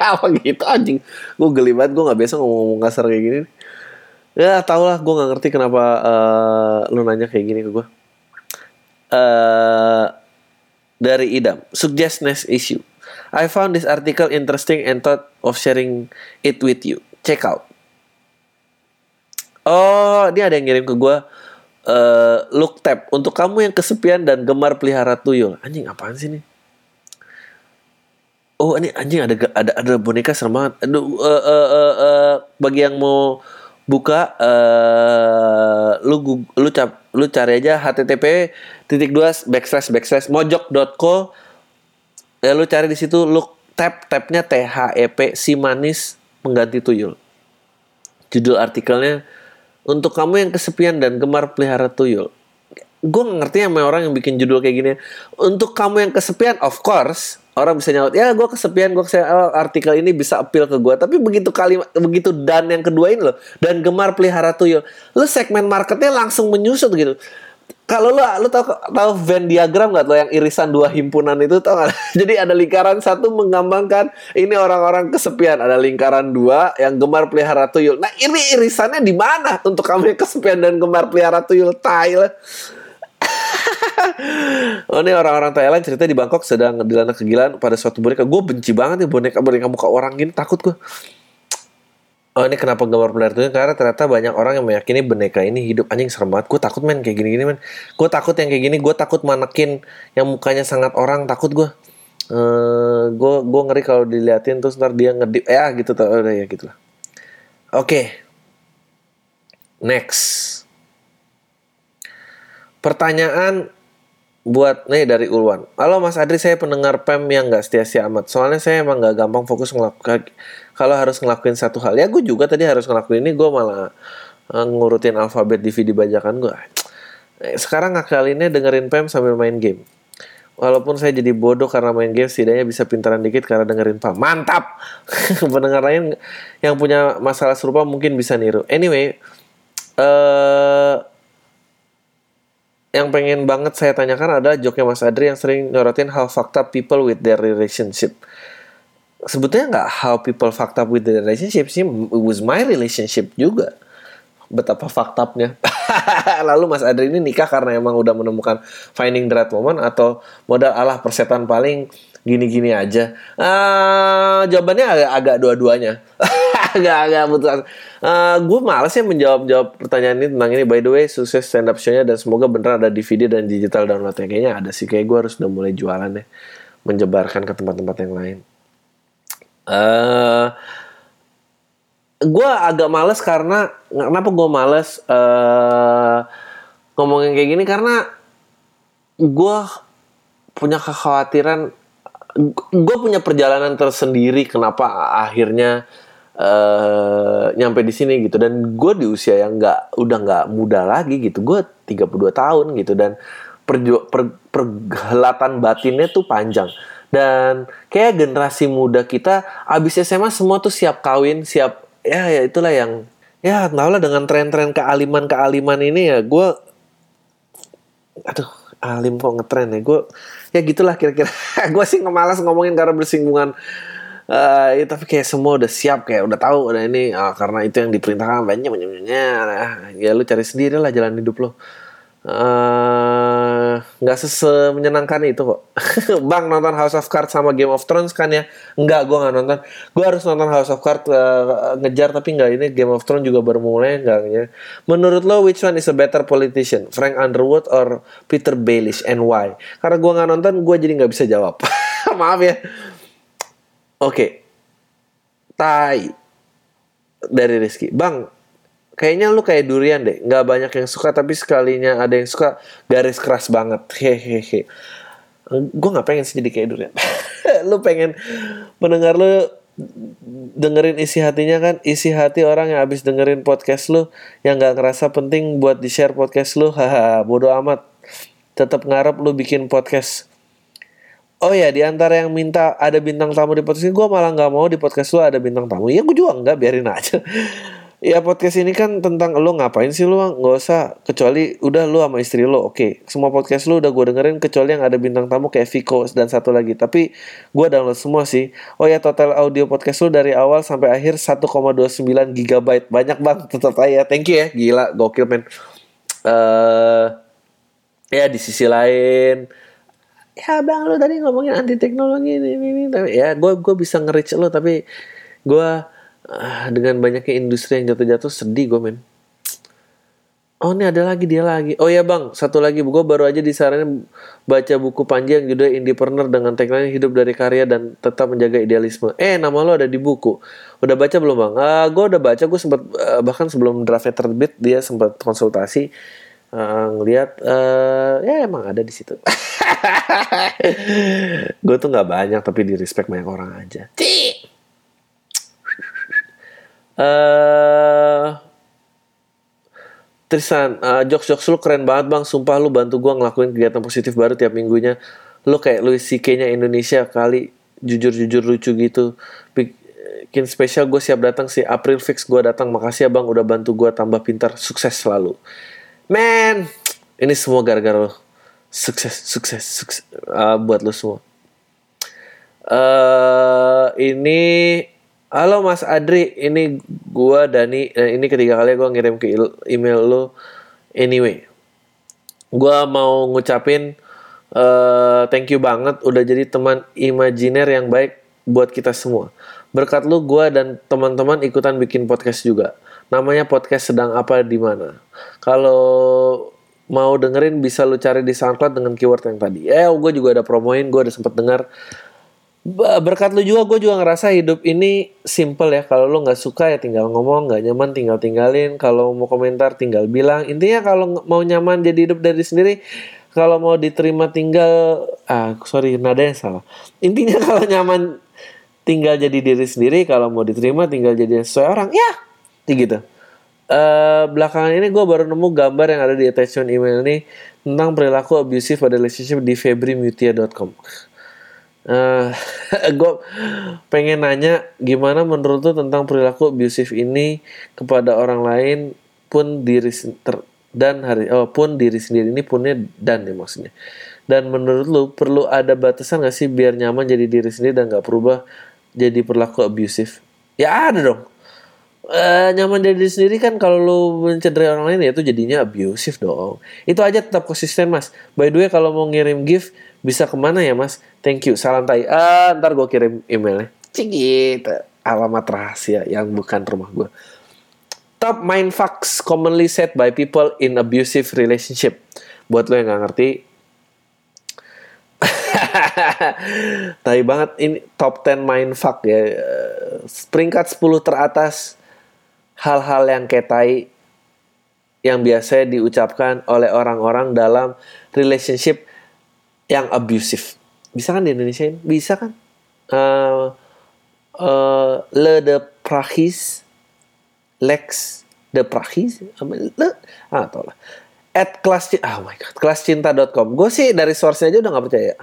Apa gitu anjing. Gue geli banget gue nggak biasa ngomong-ngomong kasar kayak gini. Ya tau lah gue nggak ngerti kenapa uh, lu nanya kayak gini ke gue uh, dari idam suggest next issue I found this article interesting and thought of sharing it with you check out oh ini ada yang ngirim ke gue uh, look tab untuk kamu yang kesepian dan gemar pelihara tuyul. Anjing apaan sih nih? Oh ini anjing ada ada ada boneka serem banget. Aduh, uh, uh, uh, uh, bagi yang mau buka uh, lu lu cap lu cari aja http titik dua backslash backslash mojok.co ya lu cari di situ look tab tabnya THEP si manis pengganti tuyul. Judul artikelnya untuk kamu yang kesepian dan gemar pelihara tuyul. Gue ngerti sama orang yang bikin judul kayak gini. Untuk kamu yang kesepian, of course, orang bisa nyaut ya gue kesepian gue kesepian oh, artikel ini bisa appeal ke gue tapi begitu kalimat begitu dan yang kedua ini loh dan gemar pelihara tuyul. Lo segmen marketnya langsung menyusut gitu kalau lo lo tau tau Venn diagram gak lo yang irisan dua himpunan itu tau gak? Jadi ada lingkaran satu menggambarkan ini orang-orang kesepian, ada lingkaran dua yang gemar pelihara tuyul. Nah ini irisannya di mana untuk kamu yang kesepian dan gemar pelihara tuyul? Tai oh ini orang-orang Thailand cerita di Bangkok sedang dilanda kegilaan pada suatu boneka. Gue benci banget nih boneka boneka muka orang gini, takut gue oh ini kenapa gambar benar tuh karena ternyata banyak orang yang meyakini boneka ini hidup. Anjing serem banget. Gue takut men kayak gini-gini men. Gue takut yang kayak gini. Gue takut manekin yang mukanya sangat orang. Takut gue uh, gue gue ngeri kalau diliatin terus ntar dia ngedip. Ya gitu tuh udah ya gitu lah. Oke. Okay. next. Pertanyaan buat nih dari Ulwan. Halo Mas Adri, saya pendengar PEM yang nggak setia-setia amat. Soalnya saya emang nggak gampang fokus ngelakuin kalau harus ngelakuin satu hal. Ya gue juga tadi harus ngelakuin ini, gue malah uh, ngurutin alfabet DVD bajakan gue. Eh, sekarang ngakalinnya dengerin PEM sambil main game. Walaupun saya jadi bodoh karena main game, setidaknya bisa pintaran dikit karena dengerin PEM. Mantap! Pendengar lain yang punya masalah serupa mungkin bisa niru. Anyway, uh, yang pengen banget saya tanyakan adalah joknya Mas Adri yang sering nyorotin hal fakta people with their relationship. Sebetulnya nggak how people fucked up with their relationship sih, it was my relationship juga. Betapa faktapnya. Lalu Mas Adri ini nikah karena emang udah menemukan finding the right woman atau modal Allah persetan paling gini-gini aja. Uh, jawabannya agak, agak dua-duanya. agak agak putus uh, eh, gue males ya menjawab jawab pertanyaan ini tentang ini by the way sukses stand up show-nya dan semoga beneran ada DVD dan digital downloadnya kayaknya ada sih kayak gue harus udah mulai jualan ya menyebarkan ke tempat-tempat yang lain uh, eh, gue agak males karena kenapa gue males uh, ngomongin kayak gini? Karena gue punya kekhawatiran gue punya perjalanan tersendiri kenapa akhirnya uh, nyampe di sini gitu. Dan gue di usia yang nggak udah nggak muda lagi gitu. Gue 32 tahun gitu. Dan perju per, pergelatan batinnya tuh panjang dan kayak generasi muda kita abis SMA semua tuh siap kawin siap ya ya itulah yang ya tau lah dengan tren-tren kealiman kealiman ini ya gue aduh alim kok ngetren ya gue ya gitulah kira-kira. Gue sih ngemalas ngomongin karena bersinggungan. Uh, ya, tapi kayak semua udah siap kayak udah tahu udah ini uh, karena itu yang diperintahkan banyak banyak nah, ya lu cari sendiri lah jalan hidup lo nggak uh, sese menyenangkan itu kok. Bang nonton House of Cards sama Game of Thrones kan ya? Enggak, gue nggak nonton. Gue harus nonton House of Cards uh, ngejar tapi nggak ini Game of Thrones juga baru mulai enggak ya. Menurut lo which one is a better politician? Frank Underwood or Peter Baelish and why? Karena gue nggak nonton, gue jadi nggak bisa jawab. Maaf ya. Oke. Okay. Tai dari Rizky. Bang, kayaknya lu kayak durian deh. Nggak banyak yang suka tapi sekalinya ada yang suka garis keras banget. Hehehe. Gue nggak pengen sih jadi kayak durian. Lu pengen mendengar lu dengerin isi hatinya kan? Isi hati orang yang habis dengerin podcast lu yang nggak ngerasa penting buat di share podcast lu. Haha bodoh amat. Tetap ngarep lu bikin podcast. Oh ya, di antara yang minta ada bintang tamu di podcast ini, gue malah nggak mau di podcast lu ada bintang tamu. Ya gue juga nggak, biarin aja. Ya podcast ini kan tentang lo ngapain sih lo nggak usah kecuali udah lo sama istri lo oke. Okay. semua podcast lo udah gue dengerin kecuali yang ada bintang tamu kayak Viko dan satu lagi. Tapi gue download semua sih. Oh ya total audio podcast lo dari awal sampai akhir 1,29 gigabyte. Banyak bang tetap aja thank you ya. Gila gokil men. Uh, ya di sisi lain ya bang lo tadi ngomongin anti teknologi ini ini, ini. tapi ya gue gue bisa nge-reach lo tapi gue ah, dengan banyaknya industri yang jatuh-jatuh sedih gue men Oh ini ada lagi dia lagi. Oh ya bang, satu lagi gue baru aja disaranin baca buku panjang judul Indepreneur dengan tagline hidup dari karya dan tetap menjaga idealisme. Eh nama lo ada di buku. Udah baca belum bang? Uh, gue udah baca. Gue sempat uh, bahkan sebelum draftnya terbit dia sempat konsultasi uh, ngelihat uh, ya emang ada di situ. gue tuh nggak banyak tapi di respect banyak orang aja. Cik. Uh, Trisan, uh, jokes jokes lu keren banget bang. Sumpah lu bantu gue ngelakuin kegiatan positif baru tiap minggunya. Lu kayak Louis CK-nya Indonesia kali jujur-jujur lucu gitu. Bikin spesial gue siap datang sih. April fix gue datang. Makasih ya bang udah bantu gue tambah pintar. Sukses selalu. Man, ini semua gara-gara lo. Sukses, sukses, sukses uh, buat lo semua. Uh, ini Halo Mas Adri, ini gua Dani. Eh, ini ketiga kali gua ngirim ke email lo. Anyway, gua mau ngucapin uh, thank you banget udah jadi teman imajiner yang baik buat kita semua. Berkat lu gua dan teman-teman ikutan bikin podcast juga. Namanya podcast sedang apa di mana. Kalau mau dengerin bisa lu cari di SoundCloud dengan keyword yang tadi. Eh, gue juga ada promoin, gue udah sempet dengar berkat lu juga gue juga ngerasa hidup ini simple ya. Kalau lu nggak suka ya tinggal ngomong. Nggak nyaman tinggal tinggalin. Kalau mau komentar tinggal bilang. Intinya kalau mau nyaman jadi hidup dari sendiri kalau mau diterima tinggal ah sorry nada yang salah. Intinya kalau nyaman tinggal jadi diri sendiri. Kalau mau diterima tinggal jadi sesuai orang. Ya gitu. Uh, belakangan ini gue baru nemu gambar yang ada di attachment email ini tentang perilaku abusive pada relationship di febrimutia.com Uh, eh, gue pengen nanya gimana menurut tuh tentang perilaku abusive ini kepada orang lain pun diri ter, dan hari oh, pun diri sendiri ini punnya dan ya maksudnya. Dan menurut lu perlu ada batasan gak sih biar nyaman jadi diri sendiri dan gak berubah jadi perilaku abusive? Ya ada dong. Uh, nyaman dari diri sendiri kan kalau lu mencederai orang lain ya itu jadinya abusive dong. Itu aja tetap konsisten mas. By the way kalau mau ngirim gift bisa ke mana ya mas? Thank you, salam tai. Ah, ntar gue kirim emailnya. Cigit, alamat rahasia yang bukan rumah gue. Top mind facts commonly said by people in abusive relationship. Buat lo yang gak ngerti, Tai banget ini top 10 mind fuck ya. Peringkat 10 teratas hal-hal yang kayak tai yang biasa diucapkan oleh orang-orang dalam relationship yang abusive. Bisa kan di Indonesia ini? Bisa kan? Uh, uh, le de prahis, lex de prahis, le, ah tau lah. At kelas oh my god, kelascinta.com. Gue sih dari source aja udah gak percaya.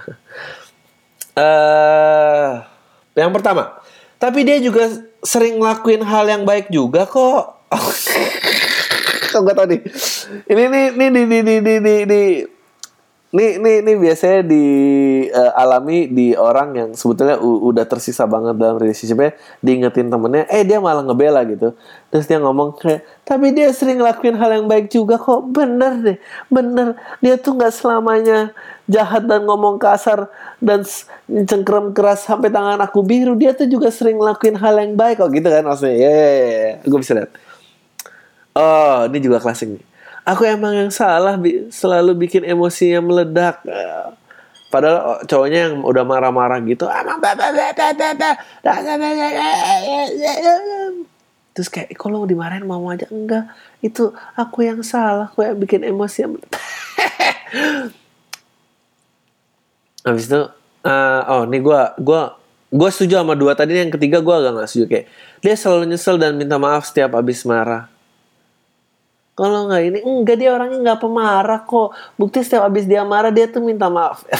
eh yang pertama, tapi dia juga sering ngelakuin hal yang baik juga kok. Kok gak tau nih. Ini nih nih nih nih nih nih nih Nih, nih, nih biasanya dialami di orang yang sebetulnya udah tersisa banget dalam relationshipnya, diingetin temennya, eh dia malah ngebela gitu. Terus dia ngomong kayak, tapi dia sering ngelakuin hal yang baik juga kok, bener deh, bener. Dia tuh nggak selamanya jahat dan ngomong kasar dan cengkrem keras sampai tangan aku biru. Dia tuh juga sering ngelakuin hal yang baik kok gitu kan maksudnya. Ya, ya, ya. gue bisa lihat. Oh, ini juga klasik nih. Aku emang yang salah bi- selalu bikin emosinya meledak. Eh, Padahal oh, cowoknya yang udah marah-marah gitu, emang terus kayak kalau dimarahin mau aja enggak itu aku yang salah aku yang bikin emosi meledak. habis itu eh, oh ini gue gua gue setuju sama dua tadi yang ketiga gue agak nggak setuju kayak dia selalu nyesel dan minta maaf setiap abis marah kalau nggak ini enggak dia orangnya nggak pemarah kok. Bukti setiap abis dia marah dia tuh minta maaf.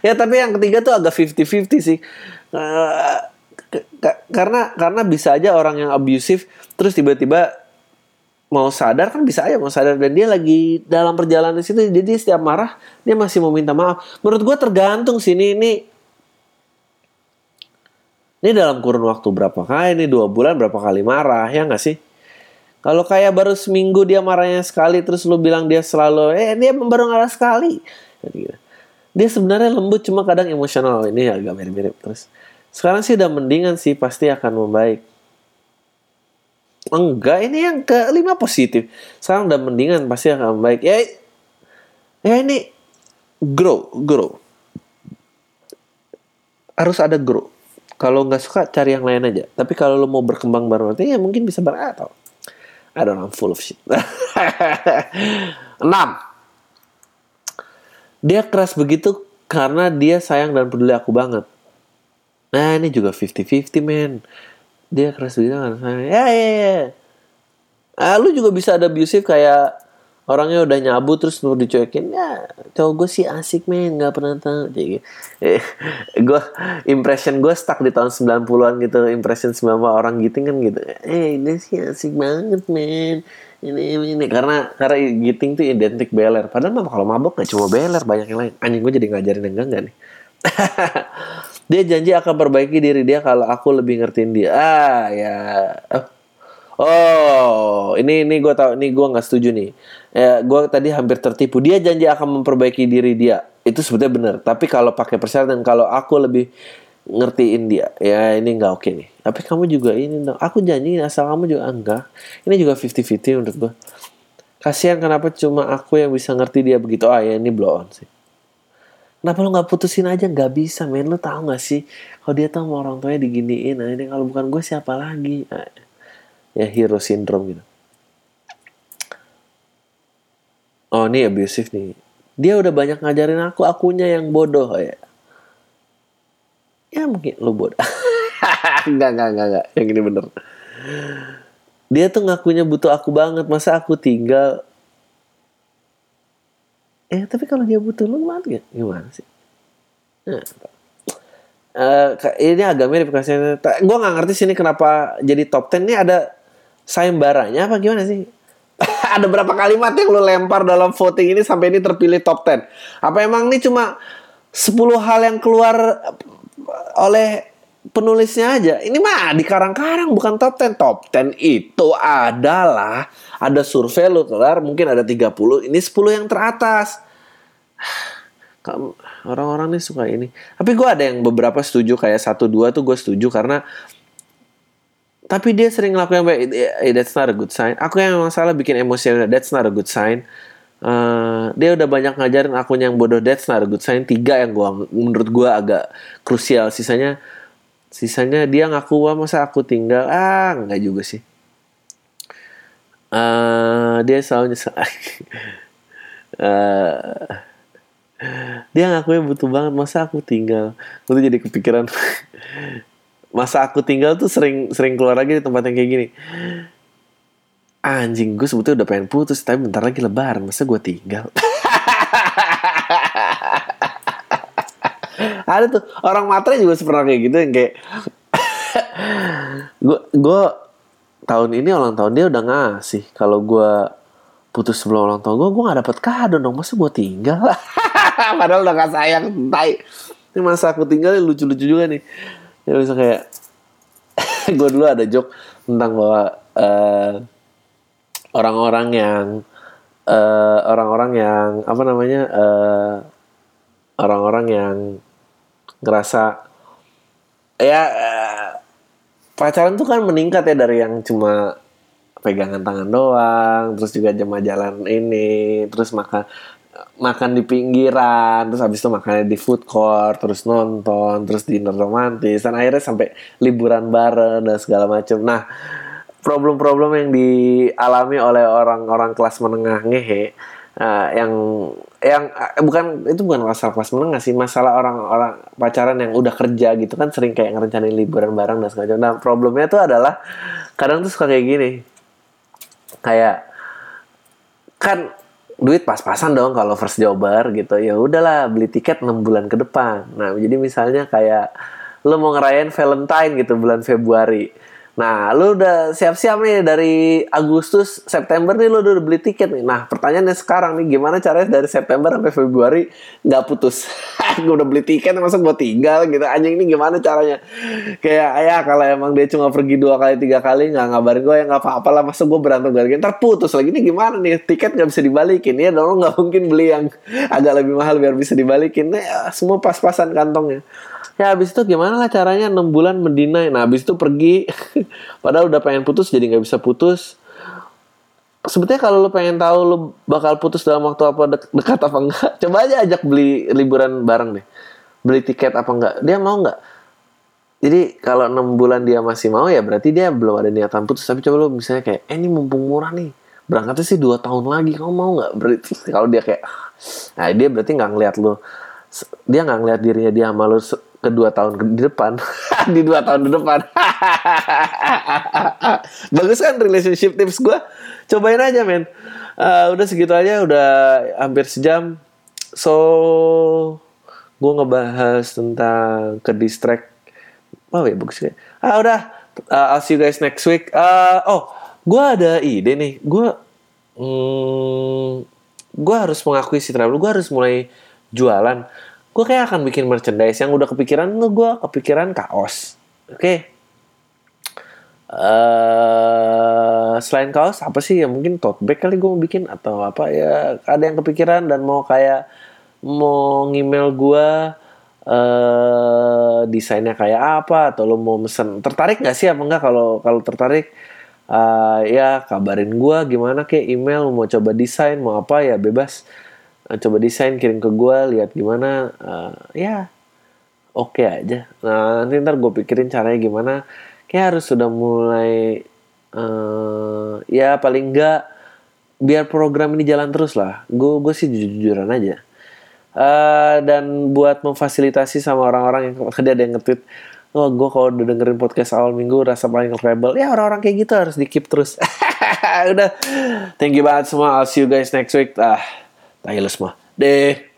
Ya tapi yang ketiga tuh agak 50-50 sih. Ke- karena karena bisa aja orang yang abusive terus tiba-tiba mau sadar kan bisa aja mau sadar. Dan dia lagi dalam perjalanan situ jadi setiap marah dia masih mau minta maaf. Menurut gue tergantung sih ini ini. Ini dalam kurun waktu berapa kali? Ini dua bulan berapa kali marah ya nggak sih kalau kayak baru seminggu dia marahnya sekali terus lu bilang dia selalu eh dia baru marah sekali Gitu. dia sebenarnya lembut cuma kadang emosional ini agak mirip-mirip terus sekarang sih udah mendingan sih pasti akan membaik Enggak, ini yang kelima positif. Sekarang udah mendingan pasti akan baik. Ya, ya ini grow, grow. Harus ada grow. Kalau nggak suka cari yang lain aja. Tapi kalau lo mau berkembang bareng ya mungkin bisa bareng atau I don't know, I'm full of shit. Enam. Dia keras begitu karena dia sayang dan peduli aku banget. Nah ini juga 50-50 men Dia keras begitu kan Ya ya ya ah, Lu juga bisa ada abusive kayak Orangnya udah nyabut terus lu dicuekin Ya cowok gue sih asik men Gak pernah tahu. Gitu. eh, Gue Impression gue stuck di tahun 90an gitu Impression 90 orang gitu kan gitu. Eh dia sih asik banget men. Ini ini karena karena giting tuh identik beler. Padahal mah kalau mabok gak cuma beler banyak yang lain. Anjing gue jadi ngajarin yang enggak nih. Dia janji akan perbaiki diri dia kalau aku lebih ngertiin dia. Ah ya. Oh ini ini gue tau ini gue nggak setuju nih ya gue tadi hampir tertipu dia janji akan memperbaiki diri dia itu sebetulnya benar tapi kalau pakai persyaratan kalau aku lebih ngertiin dia ya ini nggak oke nih tapi kamu juga ini dong aku janji asal kamu juga enggak ini juga 50-50 menurut gue kasihan kenapa cuma aku yang bisa ngerti dia begitu ah ya ini blow on sih Kenapa lo gak putusin aja? Gak bisa, men. Lo tau gak sih? Kalau dia tau sama orang tuanya diginiin, nah ini kalau bukan gue siapa lagi? Nah, ya hero syndrome gitu. Oh, ini abusive nih. Dia udah banyak ngajarin aku, akunya yang bodoh ya. Ya mungkin lo bodoh. enggak, enggak, enggak, enggak. Yang ini bener. Dia tuh ngakunya butuh aku banget. Masa aku tinggal Eh tapi kalau dia butuh lu gimana, gimana sih? Nah, uh, ini agak mirip kasihnya. Gue nggak ngerti sini kenapa jadi top 10 ini ada sayembaranya apa gimana sih? Ada berapa kalimat yang lu lempar dalam voting ini sampai ini terpilih top 10? Apa emang ini cuma 10 hal yang keluar oleh penulisnya aja. Ini mah di karang-karang bukan top 10. Top 10 itu adalah ada survei lu kelar mungkin ada 30, ini 10 yang teratas. Orang-orang nih suka ini. Tapi gue ada yang beberapa setuju kayak satu dua tuh gue setuju karena tapi dia sering ngelakuin baik. Eh, that's not a good sign. Aku yang memang salah bikin emosi. That's not a good sign. Uh, dia udah banyak ngajarin aku yang bodoh. That's not a good sign. Tiga yang gua menurut gue agak krusial. Sisanya sisanya dia ngaku wah masa aku tinggal ah nggak juga sih uh, dia selalu nyesel uh, dia ngakunya butuh banget masa aku tinggal tuh jadi kepikiran masa aku tinggal tuh sering sering keluar lagi di tempat yang kayak gini. Anjing gue sebetulnya udah pengen putus tapi bentar lagi lebaran masa gue tinggal? Ada tuh orang matre juga pernah kayak gitu yang kayak gue gue tahun ini ulang tahun dia udah ngasih kalau gue putus sebelum ulang tahun gue gue gak dapet kado dong masa gue tinggal? Padahal udah gak sayang tai. Ini masa aku tinggal lucu-lucu juga nih ya bisa kayak gue dulu ada joke tentang bahwa uh, orang-orang yang uh, orang-orang yang apa namanya uh, orang-orang yang ngerasa ya uh, pacaran tuh kan meningkat ya dari yang cuma pegangan tangan doang, terus juga jam jalan ini, terus makan makan di pinggiran, terus habis itu makannya di food court, terus nonton, terus dinner romantis, dan akhirnya sampai liburan bareng dan segala macam. Nah, problem-problem yang dialami oleh orang-orang kelas menengah ngehe uh, yang yang uh, bukan itu bukan masalah kelas menengah sih masalah orang-orang pacaran yang udah kerja gitu kan sering kayak ngerencanain liburan bareng dan segala macam. Nah problemnya tuh adalah kadang tuh suka kayak gini kayak kan duit pas-pasan dong kalau first jobber gitu. Ya udahlah beli tiket 6 bulan ke depan. Nah jadi misalnya kayak lo mau ngerayain Valentine gitu bulan Februari Nah, lu udah siap-siap nih dari Agustus, September nih lu udah beli tiket nih. Nah, pertanyaannya sekarang nih gimana caranya dari September sampai Februari nggak putus? gue udah beli tiket masa gue tinggal gitu. Anjing ini gimana caranya? Kayak ya kalau emang dia cuma pergi dua kali tiga kali nggak ngabarin gue ya nggak apa-apa lah. Masa gue berantem gara ntar putus lagi nih gimana nih? Tiket nggak bisa dibalikin ya dong nggak mungkin beli yang agak lebih mahal biar bisa dibalikin. Nah, ya, semua pas-pasan kantongnya ya habis itu gimana lah caranya? Enam bulan mendinai. Nah habis itu pergi. Padahal udah pengen putus jadi nggak bisa putus. Sebetulnya kalau lu pengen tahu lu bakal putus dalam waktu apa de dekat apa enggak coba aja ajak beli liburan bareng deh. Beli tiket apa enggak dia mau enggak jadi kalau enam bulan dia masih mau ya berarti dia belum ada niatan putus. Tapi coba lu misalnya kayak eh ini mumpung murah nih. Berangkatnya sih dua tahun lagi. Kamu mau nggak? Berarti kalau dia kayak nah dia berarti nggak ngeliat lu. Dia nggak ngeliat dirinya dia malu kedua tahun di depan. Di dua tahun di depan. Bagus kan relationship tips gue cobain aja men. Uh, udah segitu aja udah hampir sejam. So gue ngebahas tentang ke distract. Oh ya bagus ya? Ah udah. Uh, I'll see you guys next week. Uh, oh gue ada ide nih. Gue hmm, gue harus mengakui si travel gue harus mulai jualan gue kayak akan bikin merchandise yang udah kepikiran tuh gue kepikiran kaos. Oke. Okay. uh, eh, selain kaos apa sih? Ya mungkin tote bag kali gue mau bikin atau apa ya? Ada yang kepikiran dan mau kayak mau email gue uh, desainnya kayak apa atau lo mau mesen. Tertarik nggak sih? Apa enggak kalau kalau tertarik uh, ya kabarin gue gimana kayak email mau coba desain mau apa ya bebas coba desain kirim ke gue lihat gimana uh, ya oke okay aja nah nanti ntar gue pikirin caranya gimana kayak harus sudah mulai uh, ya paling enggak biar program ini jalan terus lah gue gue sih jujur jujuran aja uh, dan buat memfasilitasi sama orang-orang yang tadi ada yang nge-tweet Oh, gue kalau udah dengerin podcast awal minggu rasa paling rebel. Ya orang-orang kayak gitu harus di keep terus. Udah. Thank you banget semua. I'll see you guys next week. Ah, Tayo semua. Deh.